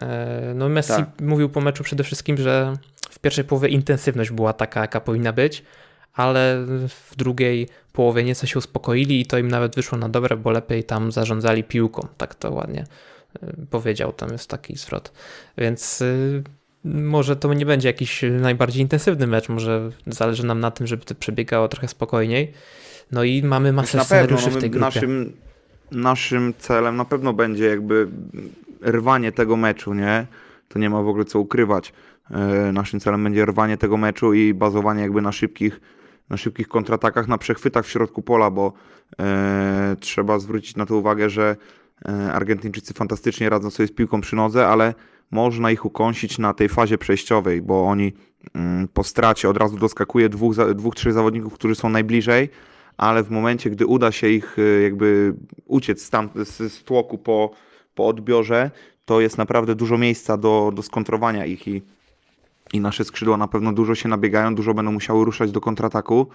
No Messi Tak. mówił po meczu przede wszystkim, że w pierwszej połowie intensywność była taka, jaka powinna być, ale w drugiej połowie nieco się uspokoili i to im nawet wyszło na dobre, bo lepiej tam zarządzali piłką. Tak to ładnie powiedział, tam jest taki zwrot. Więc y, może to nie będzie jakiś najbardziej intensywny mecz, może zależy nam na tym, żeby to przebiegało trochę spokojniej. No i mamy masę Znaczy, na pewno, scenariuszy no, w tej grupie. naszym, naszym celem na pewno będzie jakby rwanie tego meczu, nie? To nie ma w ogóle co ukrywać. E, Naszym celem będzie rwanie tego meczu i bazowanie jakby na szybkich, na szybkich kontratakach, na przechwytach w środku pola, bo e, trzeba zwrócić na to uwagę, że Argentyńczycy fantastycznie radzą sobie z piłką przy nodze, ale można ich ukąsić na tej fazie przejściowej, bo oni mm, po stracie od razu doskakuje dwóch, dwóch, trzech zawodników, którzy są najbliżej, ale w momencie, gdy uda się ich y, jakby uciec z, tam, z, z tłoku po, po odbiorze, to jest naprawdę dużo miejsca do, do skontrowania ich i, i nasze skrzydła na pewno dużo się nabiegają, dużo będą musiały ruszać do kontrataku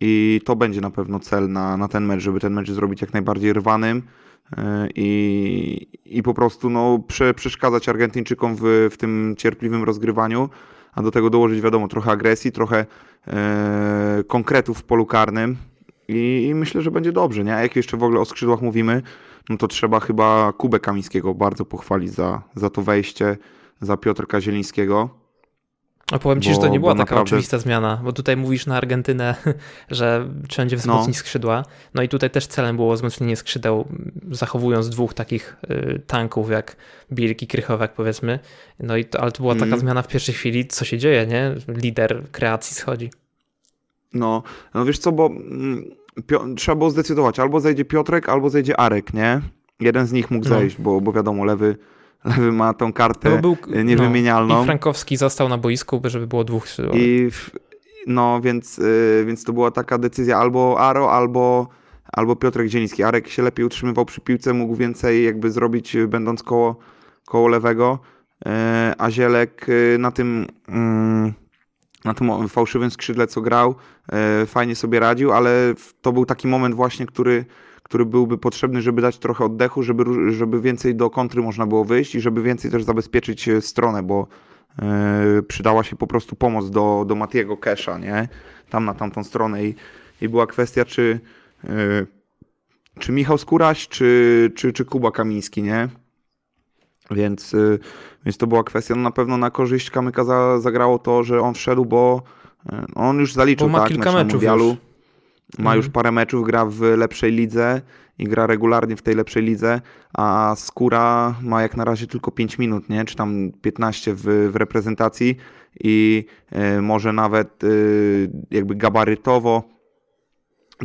i to będzie na pewno cel na, na ten mecz, żeby ten mecz zrobić jak najbardziej rwanym i, i po prostu no, prze, przeszkadzać Argentyńczykom w, w tym cierpliwym rozgrywaniu, a do tego dołożyć wiadomo trochę agresji, trochę e, konkretów w polu karnym i, i myślę, że będzie dobrze, nie? A jak jeszcze w ogóle o skrzydłach mówimy, no to trzeba chyba Kubę Kamińskiego bardzo pochwalić za, za to wejście, za Piotrka Zielińskiego. A powiem ci, bo- że to nie była taka naprawdę- oczywista zmiana, bo tutaj mówisz na Argentynę, że trzeba będzie wzmocnić skrzydła. No i tutaj też celem było wzmocnienie skrzydeł, zachowując dwóch takich y, tanków jak Birk i Krychowak powiedzmy. No i to, ale to była taka Mhm. zmiana w pierwszej chwili, co się dzieje, nie? Lider kreacji schodzi. No, no wiesz co, bo mm, Pio- trzeba było zdecydować, albo zejdzie Piotrek, albo zejdzie Arek, nie? Jeden z nich mógł No. zejść, bo, bo wiadomo, lewy, lewy ma tą kartę No, był, e, niewymienialną. I Frankowski został na boisku, żeby było dwóch skrzydłowych. I w, no, więc, y, więc to była taka decyzja albo Aro, albo, albo Piotrek Zieliński. Arek się lepiej utrzymywał przy piłce, mógł więcej jakby zrobić y, będąc koło, koło lewego, y, a Zielek na tym, mm, na tym fałszywym skrzydle, co grał, fajnie sobie radził, ale to był taki moment właśnie, który, który byłby potrzebny, żeby dać trochę oddechu, żeby, żeby więcej do kontry można było wyjść i żeby więcej też zabezpieczyć y, stronę, bo Yy, przydała się po prostu pomoc do, do Matiego Kesha, nie? Tam na tamtą stronę i, i była kwestia, czy, yy, czy Michał Skóraś, czy, czy, czy Kuba Kamiński, nie? Więc, yy, więc to była kwestia, no na pewno na korzyść Kamyka za, zagrało to, że on wszedł, bo on już zaliczył Bo ma tak, kilka meczów mundialu. już. Ma już Mhm. parę meczów, gra w lepszej lidze i gra regularnie w tej lepszej lidze, a Skóra ma jak na razie tylko 5 minut, nie? czy tam 15 w, w reprezentacji i e, może nawet e, jakby gabarytowo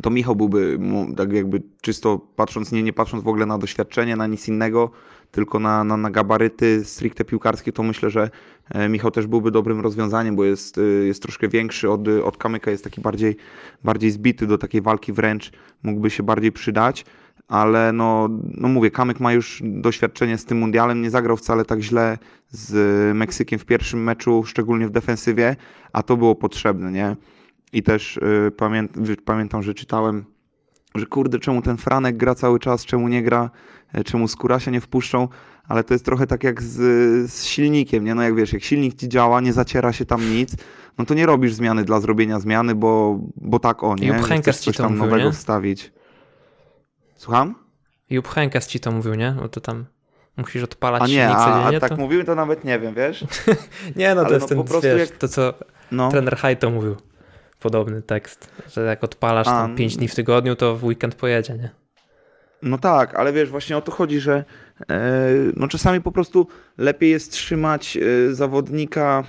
to Michał byłby tak jakby czysto patrząc, nie, nie patrząc w ogóle na doświadczenie, na nic innego, tylko na, na, na gabaryty stricte piłkarskie, to myślę, że e, Michał też byłby dobrym rozwiązaniem, bo jest, e, jest troszkę większy od, od Kamyka, jest taki bardziej, bardziej zbity do takiej walki wręcz, mógłby się bardziej przydać, ale no, no mówię, Kamyk ma już doświadczenie z tym mundialem, nie zagrał wcale tak źle z Meksykiem w pierwszym meczu, szczególnie w defensywie, a to było potrzebne, nie? I też y, pamię pamiętam, że czytałem, że kurde, czemu ten Franek gra cały czas, czemu nie gra, e, czemu Skórasia nie wpuszczą, ale to jest trochę tak jak z, z silnikiem, nie? No jak wiesz, jak silnik ci działa, nie zaciera się tam nic, no to nie robisz zmiany dla zrobienia zmiany, bo, bo tak o, nie? Jupp ci coś to tam mówił, nowego nie? wstawić. Słucham? Jupp Heynckes ci to mówił, nie? Bo to tam musisz odpalać A nie, silnik a, codziennie. a tak to... mówiłem, to nawet nie wiem, wiesz? Nie, no to ale jest no ten, po prostu wiesz, jak- to co No. trener Hajto mówił. Podobny tekst, że jak odpalasz A, tam 5 dni w tygodniu, to w weekend pojedzie, nie? No tak, ale wiesz, właśnie o to chodzi, że e, no czasami po prostu lepiej jest trzymać e, zawodnika,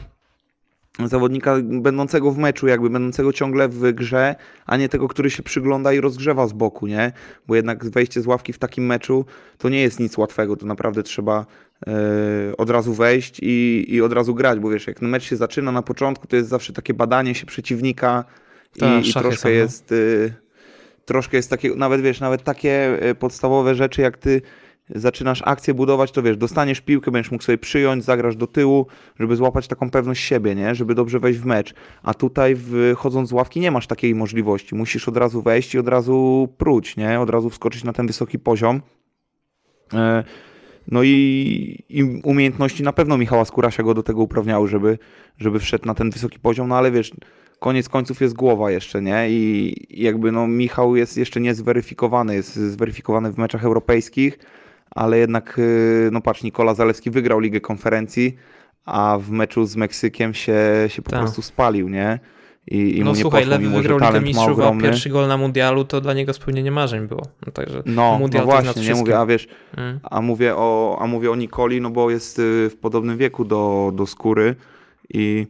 zawodnika będącego w meczu, jakby będącego ciągle w grze, a nie tego, który się przygląda i rozgrzewa z boku, nie? Bo jednak wejście z ławki w takim meczu to nie jest nic łatwego, to naprawdę trzeba, od razu wejść i, i od razu grać, bo wiesz, jak mecz się zaczyna na początku, to jest zawsze takie badanie się przeciwnika Ta, i, i szachy troszkę no. jest y, troszkę jest takie, nawet wiesz, nawet takie y, podstawowe rzeczy, jak ty zaczynasz akcję budować, to wiesz, dostaniesz piłkę, będziesz mógł sobie przyjąć, zagrasz do tyłu, żeby złapać taką pewność siebie, nie? Żeby dobrze wejść w mecz. A tutaj wychodząc z ławki nie masz takiej możliwości. Musisz od razu wejść i od razu próć, nie? Od razu wskoczyć na ten wysoki poziom. E, No i, i umiejętności na pewno Michała Skórasia go do tego uprawniały, żeby, żeby wszedł na ten wysoki poziom, no ale wiesz, koniec końców jest głowa jeszcze, nie? I jakby no Michał jest jeszcze nie zweryfikowany, jest zweryfikowany w meczach europejskich, ale jednak, y, no patrz, Nikola Zalewski wygrał Ligę Konferencji, a w meczu z Meksykiem się, się po Tak. prostu spalił, nie? I, i No mu nie słuchaj, poszło, Lewy wygrał Ligę Mistrzów, a pierwszy gol na mundialu to dla niego spełnienie marzeń było. No, także No, mundial no jest nad właśnie, nie mówię, a wiesz, Mm. a mówię o, a mówię o Nikoli, no bo jest y, w podobnym wieku do, do skóry i,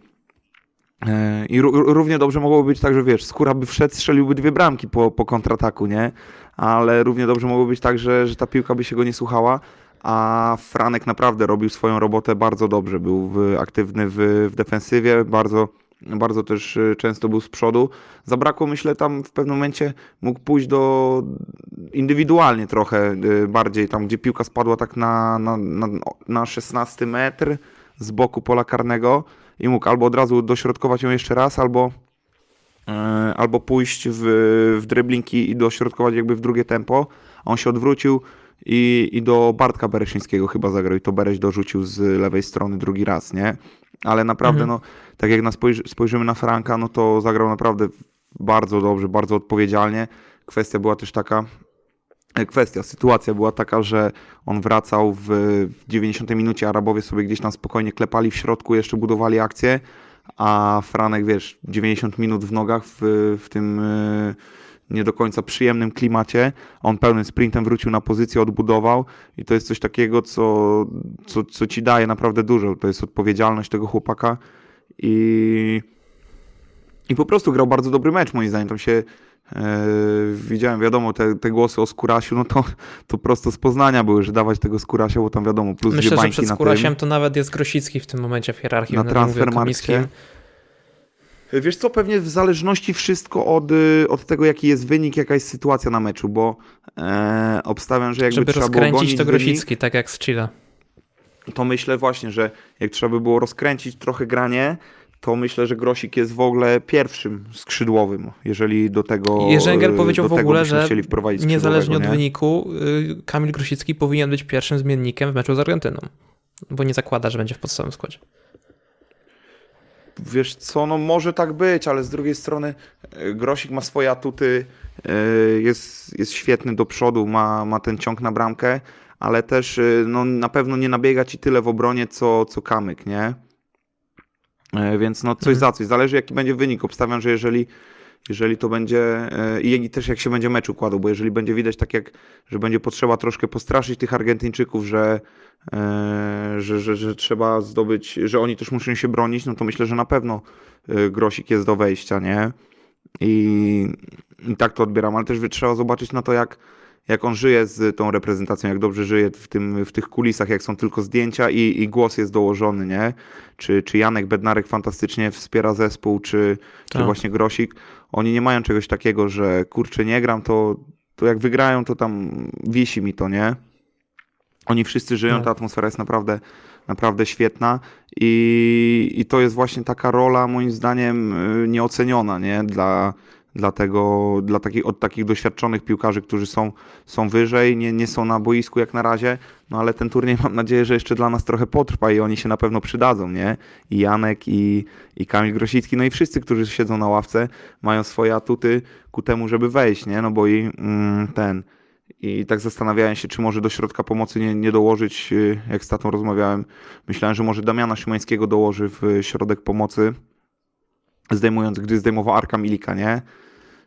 e, i ró- równie dobrze mogłoby być tak, że wiesz, skóra by wszedł, strzeliłby dwie bramki po, po kontrataku, nie? Ale równie dobrze mogło być tak, że, że ta piłka by się go nie słuchała, a Franek naprawdę robił swoją robotę bardzo dobrze. Był w, aktywny w, w defensywie, bardzo, bardzo też y, często był z przodu. Zabrakło, myślę, tam w pewnym momencie mógł pójść do indywidualnie trochę y, bardziej, tam gdzie piłka spadła tak na, na, na, na 16 metr z boku pola karnego i mógł albo od razu dośrodkować ją jeszcze raz, albo, e, albo pójść w, w driblingi i dośrodkować jakby w drugie tempo. On się odwrócił i, i do Bartka Bereszyńskiego chyba zagrał i to Bereś dorzucił z lewej strony drugi raz, nie? Ale naprawdę, Mhm. no, tak jak na spojrzy, spojrzymy na Franka, no to zagrał naprawdę bardzo dobrze, bardzo odpowiedzialnie. Kwestia była też taka, e, kwestia, sytuacja była taka, że on wracał w, w 90 minucie, Arabowie sobie gdzieś tam spokojnie klepali w środku, jeszcze budowali akcję, a Franek, wiesz, 90 minut w nogach w, w tym e, nie do końca przyjemnym klimacie, on pełnym sprintem wrócił na pozycję, odbudował i to jest coś takiego, co, co, co ci daje naprawdę dużo, to jest odpowiedzialność tego chłopaka i i po prostu grał bardzo dobry mecz, moim zdaniem. Tam się e, widziałem, wiadomo, te, te głosy o Skórasiu, no to, to prosto z Poznania były, że dawać tego Skórasia, bo tam wiadomo, plus Myślę, że przed tym. to nawet jest Grosicki w tym momencie w hierarchii. Na o Transfermarkcie. Wiesz co, pewnie w zależności wszystko od, y, od tego, jaki jest wynik, jaka jest sytuacja na meczu, bo e, obstawiam, że jakby Żeby trzeba było rozkręcić gonić to wynik, Grosicki, tak jak z Chile. to myślę właśnie, że jak trzeba by było rozkręcić trochę granie, to myślę, że Grosik jest w ogóle pierwszym skrzydłowym, jeżeli do tego Jerzyngel y, powiedział w ogóle, że niezależnie od nie? wyniku y, Kamil Grosicki powinien być pierwszym zmiennikiem w meczu z Argentyną. Bo nie zakłada, że będzie w podstawowym składzie. Wiesz co, no może tak być, ale z drugiej strony e, Grosik ma swoje atuty, e, jest, jest świetny do przodu, ma, ma ten ciąg na bramkę, ale też e, no, na pewno nie nabiega ci tyle w obronie, co, co Kamyk, nie? Więc no coś Mhm. za coś, zależy jaki będzie wynik. Obstawiam, że jeżeli, jeżeli to będzie e, i też jak się będzie mecz układał, bo jeżeli będzie widać tak jak, że będzie potrzeba troszkę postraszyć tych Argentyńczyków, że, e, że, że, że trzeba zdobyć, że oni też muszą się bronić, no to myślę, że na pewno e, Grosik jest do wejścia, nie? I, i tak to odbieram, ale też trzeba zobaczyć na to, jak, jak on żyje z tą reprezentacją, jak dobrze żyje w, tym, w tych kulisach, jak są tylko zdjęcia i, i głos jest dołożony, nie? Czy, czy Janek Bednarek fantastycznie wspiera zespół, czy, czy Tak. właśnie Grosik. Oni nie mają czegoś takiego, że kurczę, nie gram, to, to jak wygrają, to tam wisi mi to, nie? Oni wszyscy żyją, Tak. ta atmosfera jest naprawdę, naprawdę świetna i, i to jest właśnie taka rola, moim zdaniem, y, nieoceniona, nie? Dla, dla, tego, dla takich, od takich doświadczonych piłkarzy, którzy są, są wyżej, nie, nie są na boisku jak na razie, no ale ten turniej mam nadzieję, że jeszcze dla nas trochę potrwa i oni się na pewno przydadzą, nie? I Janek, i, i Kamil Grosicki, no i wszyscy, którzy siedzą na ławce, mają swoje atuty ku temu, żeby wejść, nie? No bo i mm, ten... I tak zastanawiałem się, czy może do środka pomocy nie, nie dołożyć, y, jak z tatą rozmawiałem. Myślałem, że może Damiana Szymańskiego dołoży w środek pomocy, zdejmując, gdy zdejmował Arka Milika, nie?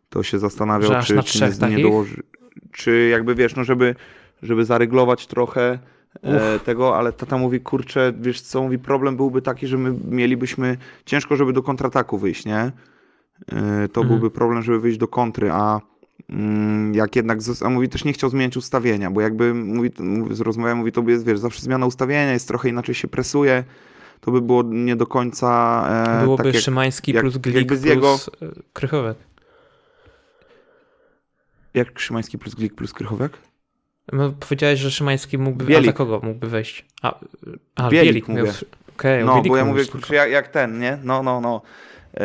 To się zastanawiał, czy, czy nie, nie dołoży. Czy jakby wiesz, no żeby, żeby zaryglować trochę e, tego, ale tata mówi, kurczę, wiesz co, mówi, problem byłby taki, że my mielibyśmy ciężko, żeby do kontrataku wyjść, nie? E, to Mhm. byłby problem, żeby wyjść do kontry, a mm, jak jednak, a mówi też nie chciał zmieniać ustawienia, bo jakby mówi, mówi rozmawiałem, mówi to jest, wiesz, zawsze zmiana ustawienia, jest trochę inaczej się presuje, to by było nie do końca e, Byłoby tak jak, Szymański jak- plus Glik plus jego- e, Krychowek. jak Szymański plus Glik plus Krychowiak? No, powiedziałeś, że Szymański mógłby... Bielik. A za kogo mógłby wejść? A, a Bielik Bielik, miał... mówię. Okej, o No, bo ja mówię, kurczę, jak, jak ten, nie? No, no, no. E,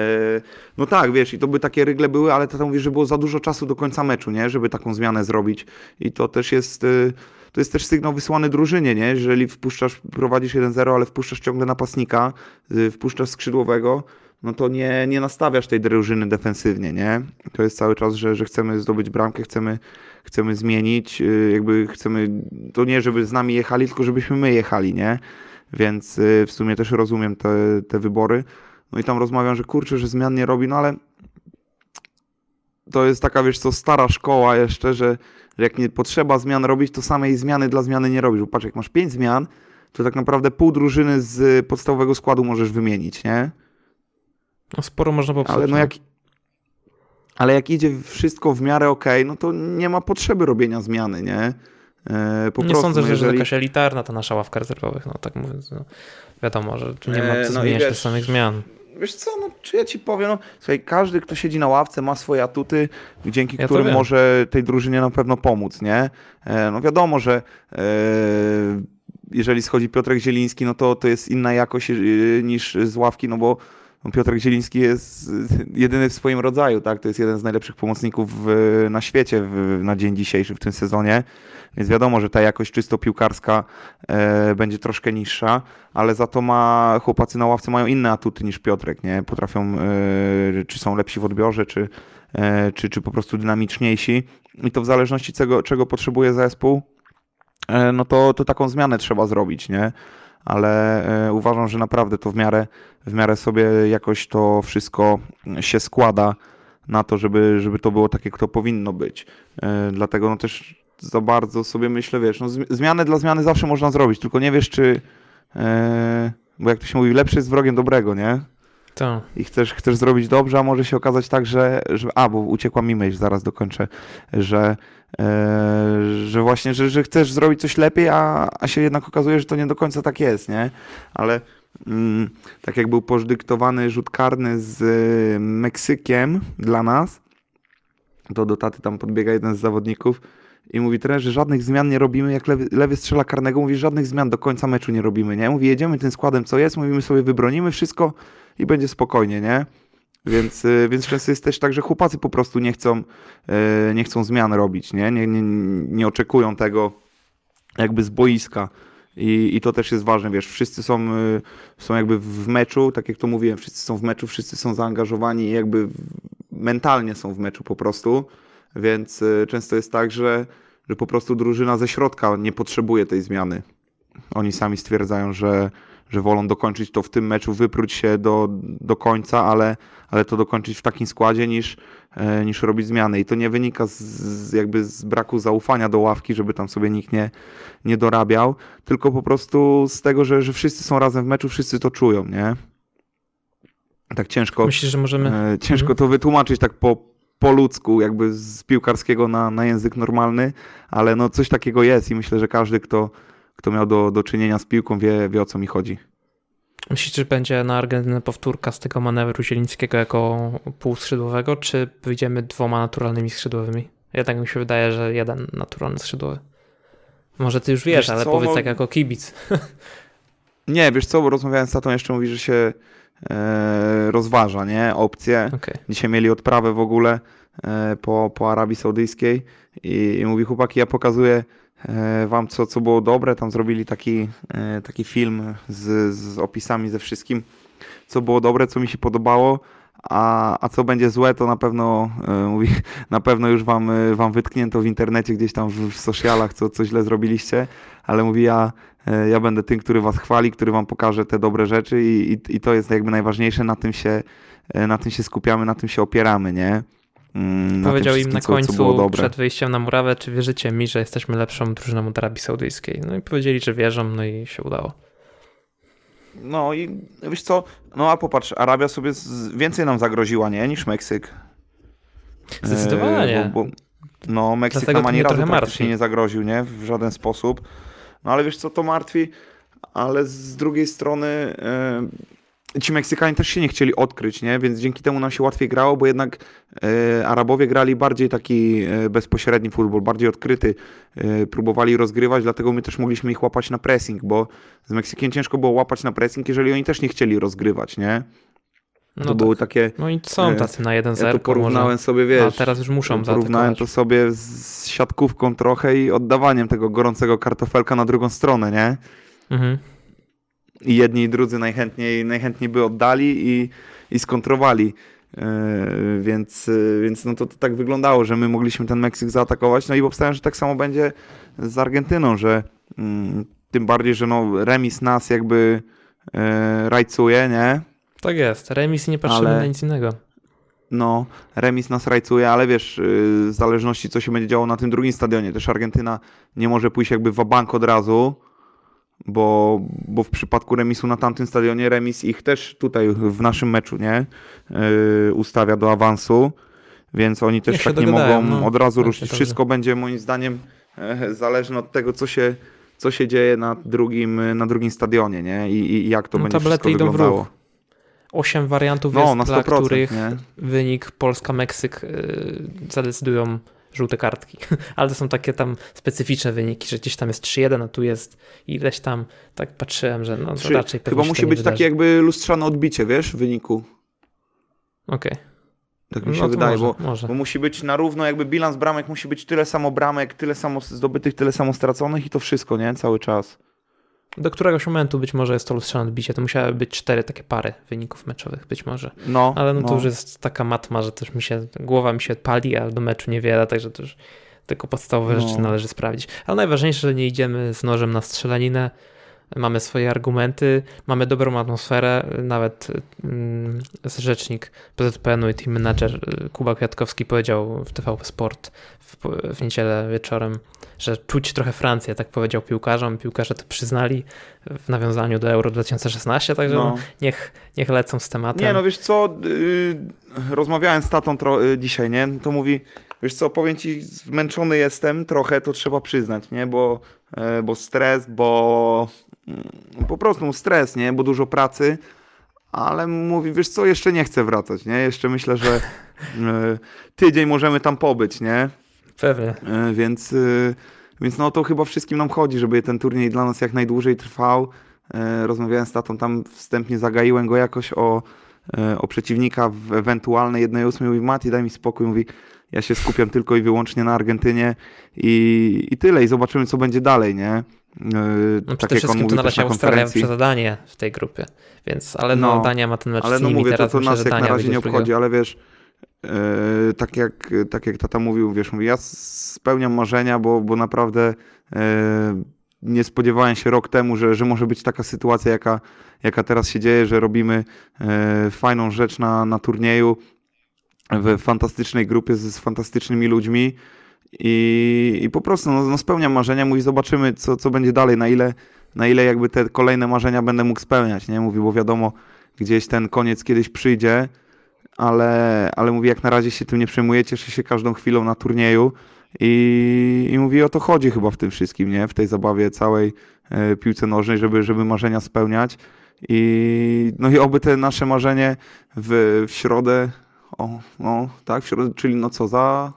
no tak, wiesz, i to by takie rygle były, ale to tam mówisz, że było za dużo czasu do końca meczu, nie? Żeby taką zmianę zrobić. I to też jest, y, to jest też sygnał wysłany drużynie, nie? Jeżeli wpuszczasz, prowadzisz 1-0, ale wpuszczasz ciągle napastnika, y, wpuszczasz skrzydłowego, no to nie, nie nastawiasz tej drużyny defensywnie, nie? To jest cały czas, że, że chcemy zdobyć bramkę, chcemy, chcemy zmienić, y, jakby chcemy, to nie żeby z nami jechali, tylko żebyśmy my jechali, nie? Więc y, w sumie też rozumiem te, te wybory. No i tam rozmawiam, że kurczę, że zmian nie robi, no ale to jest taka, wiesz co, stara szkoła jeszcze, że, że jak nie potrzeba zmian robić, to samej zmiany dla zmiany nie robisz. Bo patrz, jak masz pięć zmian, to tak naprawdę pół drużyny z podstawowego składu możesz wymienić, nie? No, sporo można popsuć. Ale no jak, ale jak idzie wszystko w miarę okej, no to nie ma potrzeby robienia zmiany, nie? E, po nie prostu, sądzę, no że, że jeżeli... jakaś elitarna ta nasza ławka rezerwowych, no tak mówiąc. No, wiadomo, że tu nie ma E, co no i zmieniać wiesz- tych samych zmian. Wiesz co, no czy ja ci powiem, no słuchaj, każdy, kto siedzi na ławce ma swoje atuty, dzięki Ja którym może tej drużynie na pewno pomóc, nie? E, no wiadomo, że e, jeżeli schodzi Piotrek Zieliński, no to to jest inna jakość e, niż z ławki, no bo no, Piotrek Zieliński jest jedyny w swoim rodzaju, tak? To jest jeden z najlepszych pomocników na świecie na dzień dzisiejszy w tym sezonie, więc wiadomo, że ta jakość czysto piłkarska e, będzie troszkę niższa, ale za to ma chłopacy na ławce mają inne atuty niż Piotrek, nie? Potrafią, e, czy są lepsi w odbiorze, czy, e, czy, czy po prostu dynamiczniejsi. I to w zależności czego, czego potrzebuje zespół, e, no to, to taką zmianę trzeba zrobić, nie? Ale e, uważam, że naprawdę to w miarę, w miarę sobie jakoś to wszystko się składa na to, żeby, żeby to było tak, jak to powinno być. E, dlatego no też za bardzo sobie myślę, wiesz, no zmi- zmianę dla zmiany zawsze można zrobić, tylko nie wiesz, czy e, bo jak to się mówi, lepszy jest wrogiem dobrego, nie? To. i chcesz, chcesz zrobić dobrze, a może się okazać tak, że, że a, bo uciekła mi myśl, zaraz dokończę, że, e, że właśnie, że, że chcesz zrobić coś lepiej, a, a się jednak okazuje, że to nie do końca tak jest, nie? Ale mm, tak jak był podyktowany rzut karny z y, Meksykiem dla nas, to do taty tam podbiega jeden z zawodników i mówi trener, że żadnych zmian nie robimy, jak lewy, lewy strzela karnego, mówi, żadnych zmian do końca meczu nie robimy, nie? Mówi, jedziemy tym składem, co jest, mówimy sobie, wybronimy wszystko i będzie spokojnie, nie? Więc, y, więc często jest też tak, że chłopacy po prostu nie chcą, y, nie chcą zmian robić, nie? Nie, nie? nie oczekują tego jakby z boiska. I, I to też jest ważne, wiesz, wszyscy są, y, są jakby w meczu, tak jak to mówiłem, wszyscy są w meczu, wszyscy są zaangażowani i jakby mentalnie są w meczu po prostu, więc y, często jest tak, że, że po prostu drużyna ze środka nie potrzebuje tej zmiany. Oni sami stwierdzają, że, że wolą dokończyć to w tym meczu, wypróć się do, do końca, ale, ale to dokończyć w takim składzie niż, e, niż robić zmiany. I to nie wynika z, z jakby z braku zaufania do ławki, żeby tam sobie nikt nie, nie dorabiał, tylko po prostu z tego, że, że wszyscy są razem w meczu, wszyscy to czują, nie? Tak ciężko, Myślisz, że możemy. e, ciężko to wytłumaczyć tak po, po ludzku, jakby z piłkarskiego na, na język normalny, ale no coś takiego jest i myślę, że każdy, kto, kto miał do, do czynienia z piłką, wie, wie o co mi chodzi. Myślisz, że będzie na Argentynę powtórka z tego manewru Zielińskiego jako półskrzydłowego, czy wyjdziemy dwoma naturalnymi skrzydłowymi? Jednak mi się wydaje, że jeden naturalny skrzydłowy. Może ty już wiesz, Wiesz ale co, powiedz no- tak jako kibic. Nie, wiesz co, bo rozmawiałem z tatą, jeszcze mówi, że się rozważa, nie, opcje. Okej. Dzisiaj mieli odprawę w ogóle e, po, po Arabii Saudyjskiej i, i mówi, chłopaki, ja pokazuję e, wam, co, co było dobre. Tam zrobili taki, e, taki film z, z opisami ze wszystkim, co było dobre, co mi się podobało. A, a co będzie złe, to na pewno e, mówi, na pewno już wam, e, wam wytknięto w internecie, gdzieś tam w, w socialach, co, co źle zrobiliście, ale mówi, ja, e, ja będę tym, który was chwali, który wam pokaże te dobre rzeczy i, i, i to jest jakby najważniejsze, na tym się, e, na tym się skupiamy, na tym się opieramy, nie? Mm, Powiedział im na końcu przed wyjściem na murawę, czy wierzycie mi, że jesteśmy lepszą drużyną od Arabii Saudyjskiej. No i powiedzieli, że wierzą, no i się udało. No i wiesz co, no a popatrz, Arabia sobie więcej nam zagroziła, nie, niż Meksyk. Zdecydowanie. E, bo, bo, No, Meksyk Dlatego nam ani razu praktycznie martwi. nie zagroził, nie? W żaden sposób. No ale wiesz co, to martwi, ale z drugiej strony e, ci Meksykanie też się nie chcieli odkryć, nie? Więc dzięki temu nam się łatwiej grało, bo jednak e, Arabowie grali bardziej taki e, bezpośredni futbol, bardziej odkryty. E, próbowali rozgrywać, dlatego my też mogliśmy ich łapać na pressing, bo z Meksykiem ciężko było łapać na pressing, jeżeli oni też nie chcieli rozgrywać, nie? To No, były tak. takie... no i są e, tacy na 1-0. Ja to porównałem może. sobie, wiesz... A teraz już muszą Porównałem to sobie z siatkówką trochę i oddawaniem tego gorącego kartofelka na drugą stronę, nie? Mhm. I jedni i drudzy najchętniej, najchętniej by oddali i, i skontrowali. Yy, więc yy, więc no to, to tak wyglądało, że my mogliśmy ten Meksyk zaatakować. No i obstawiam, że tak samo będzie z Argentyną, że mm, tym bardziej, że no remis nas jakby yy, rajcuje, nie? Tak jest. Remis nie patrzymy Ale- na nic innego. No, remis nas rajcuje, ale wiesz, yy, w zależności co się będzie działo na tym drugim stadionie, też Argentyna nie może pójść jakby w bank od razu, bo, bo w przypadku remisu na tamtym stadionie, remis ich też tutaj w naszym meczu, nie, yy, ustawia do awansu, więc oni też tak nie mogą no. od razu Tak ruszyć. Wszystko będzie moim zdaniem e, zależne od tego, co się, co się dzieje na drugim, na drugim stadionie, nie, i, i jak to No, będzie wszystko idą w wyglądało. ruch. Osiem wariantów No, jest, dla 100%, których nie? wynik Polska-Meksyk y, zadecydują żółte kartki. Ale to są takie tam specyficzne wyniki, że gdzieś tam jest 3-1, a tu jest ileś tam. Tak patrzyłem, że no, to Trzy- raczej pewnie Chyba musi być wydarzy. takie jakby lustrzane odbicie, wiesz, wyniku. Okej. Tak mi się No wydaje, może, bo, może. bo musi być na równo, jakby bilans bramek musi być tyle samo bramek, tyle samo zdobytych, tyle samo straconych i to wszystko, nie? Cały czas. Do któregoś momentu być może jest to lustrzane odbicie. To musiały być cztery takie pary wyników meczowych, być może. No, Ale no to już jest taka matma, że też mi się, głowa mi się pali, a do meczu niewiele, także to już tylko podstawowe No. rzeczy należy sprawdzić. Ale najważniejsze, że nie idziemy z nożem na strzelaninę, mamy swoje argumenty, mamy dobrą atmosferę, nawet mm, rzecznik PZPN-u i team manager y, Kuba Kwiatkowski powiedział w TVP Sport w, w niedzielę wieczorem, że czuć trochę Francję, tak powiedział piłkarzom, piłkarze to przyznali w nawiązaniu do Euro 2016, także no. No. niech, niech lecą z tematem. Nie, no wiesz co, yy, rozmawiałem z tatą yy, dzisiaj, nie? To mówi, wiesz co, powiem ci, zmęczony jestem trochę, to trzeba przyznać, nie? Bo, yy, bo stres, bo po prostu stres, nie? Bo dużo pracy, ale mówi, wiesz co, jeszcze nie chcę wracać, nie? Jeszcze myślę, że yy, tydzień możemy tam pobyć, nie? Pewnie. E, Więc, y, więc no to chyba wszystkim nam chodzi, żeby ten turniej dla nas jak najdłużej trwał. E, Rozmawiałem z tatą, tam wstępnie zagaiłem go jakoś o, e, o przeciwnika w ewentualnej 1-8. Mówi, Mati, daj mi spokój. Mówi, ja się skupiam tylko i wyłącznie na Argentynie i, i tyle. I zobaczymy, co będzie dalej, nie? E, No tak przede wszystkim to na razie Australia w tej grupie, więc, ale no, No, Dania ma ten mecz Ale z no nimi mówię, to, teraz, to myślę, nas jak na razie nie obchodzi, ale wiesz, e, tak, jak, tak jak tata mówił, wiesz, mówi, ja spełniam marzenia, bo, bo naprawdę e, nie spodziewałem się rok temu, że, że może być taka sytuacja, jaka, jaka teraz się dzieje, że robimy e, fajną rzecz na, na turnieju w fantastycznej grupie z, z fantastycznymi ludźmi i, i po prostu no, no spełniam marzenia, mówi, zobaczymy, co, co będzie dalej, na ile, na ile jakby te kolejne marzenia będę mógł spełniać, nie? Mówi, bo wiadomo, gdzieś ten koniec kiedyś przyjdzie, ale, ale mówi, jak na razie się tym nie przejmuję, cieszę się każdą chwilą na turnieju i, i mówi, o to chodzi chyba w tym wszystkim, nie? W tej zabawie całej e, piłce nożnej, żeby, żeby marzenia spełniać i no i oby te nasze marzenie w, w środę, o, no tak, w środę, czyli no co, za,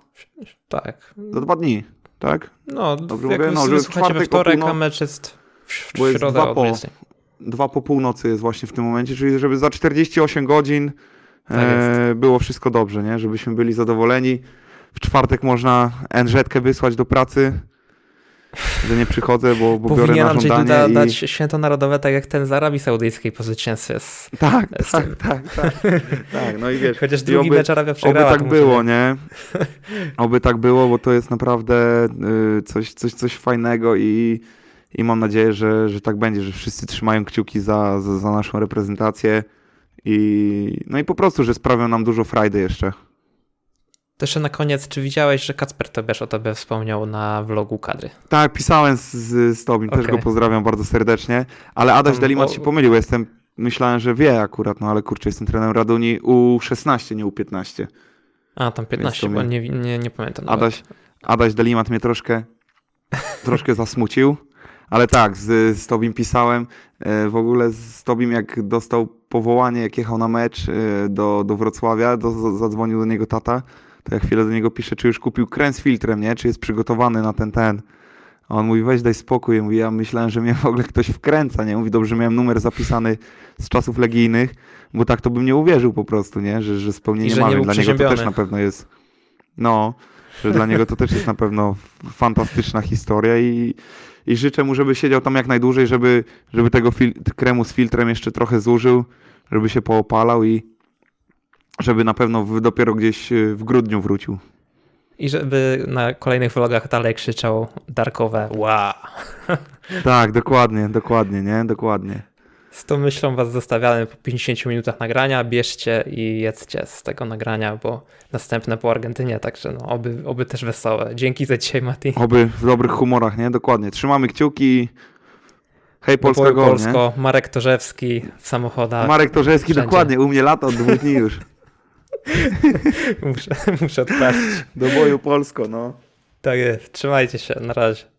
Tak. za dwa dni, tak? No, Dobrze jak mówię? No, że słuchacie we wtorek, a mecz jest w, w środę dwa po. 20. Dwa po północy jest właśnie w tym momencie, czyli żeby za 48 godzin Tak e, było wszystko dobrze, nie? Żebyśmy byli zadowoleni. W czwartek można NZ-kę wysłać do pracy, że nie przychodzę, bo, bo biorę na żądanie Duda i... dać święto narodowe, tak jak ten z Arabii Saudyjskiej po zwycięstwie. z- Tak, z tak, tym. tak, tak, tak. No i wiesz, Chociaż i drugi oby, mecz Arabia oby przegrała. tak to było, nie? Oby tak było, bo to jest naprawdę y, coś, coś, coś fajnego i, i mam nadzieję, że, że tak będzie, że wszyscy trzymają kciuki za, za, za naszą reprezentację i no i po prostu, że sprawią nam dużo frajdy jeszcze. To jeszcze na koniec, czy widziałeś, że Kacper Tobiasz o tobie wspomniał na vlogu kadry? Tak, pisałem z, z, Tobim, też Okej. go pozdrawiam bardzo serdecznie, ale Adaś Tam Delimat o- się pomylił, jestem, myślałem, że wie akurat, no ale kurczę, jestem trenerem Raduni U16, nie U15. A, tam 15, to bo nie, nie, nie pamiętam. nawet. Adaś, Adaś Delimat mnie troszkę, troszkę zasmucił, ale tak, z, z Tobim pisałem, e, w ogóle z Tobim jak dostał powołanie, jak jechał na mecz e, do, do Wrocławia, do, zadzwonił do niego tata, to ja chwilę do niego piszę, czy już kupił kręg z filtrem, nie, czy jest przygotowany na ten, ten. A on mówi, weź daj spokój, mówi, ja myślałem, że mnie w ogóle ktoś wkręca, nie, mówi, dobrze, miałem numer zapisany z czasów legijnych, bo tak to bym nie uwierzył po prostu, nie, że, że spełnienie był dla niego to też na pewno jest, no, że dla niego to też jest na pewno fantastyczna historia i, i życzę mu, żeby siedział tam jak najdłużej, żeby, żeby tego kremu z filtrem jeszcze trochę zużył, żeby się poopalał i żeby na pewno w, dopiero gdzieś y, w grudniu wrócił. I żeby na kolejnych vlogach dalej krzyczał darkowe wow. Tak, dokładnie, dokładnie, nie? Dokładnie. Z tą myślą was zostawiamy po 50 minutach nagrania. Bierzcie i jedzcie z tego nagrania, bo następne po Argentynie, także no, oby, oby też wesołe. Dzięki za dzisiaj, Mati. Oby w dobrych humorach, nie? Dokładnie. Trzymamy kciuki. Hej, Polska Polsko, nie? Marek Torzewski w samochodach. Marek Torzewski, Wszędzie. dokładnie. U mnie lata od dwóch dni już. Muszę, muszę odpalić. Do boju Polsko, no. Tak jest, trzymajcie się, na razie.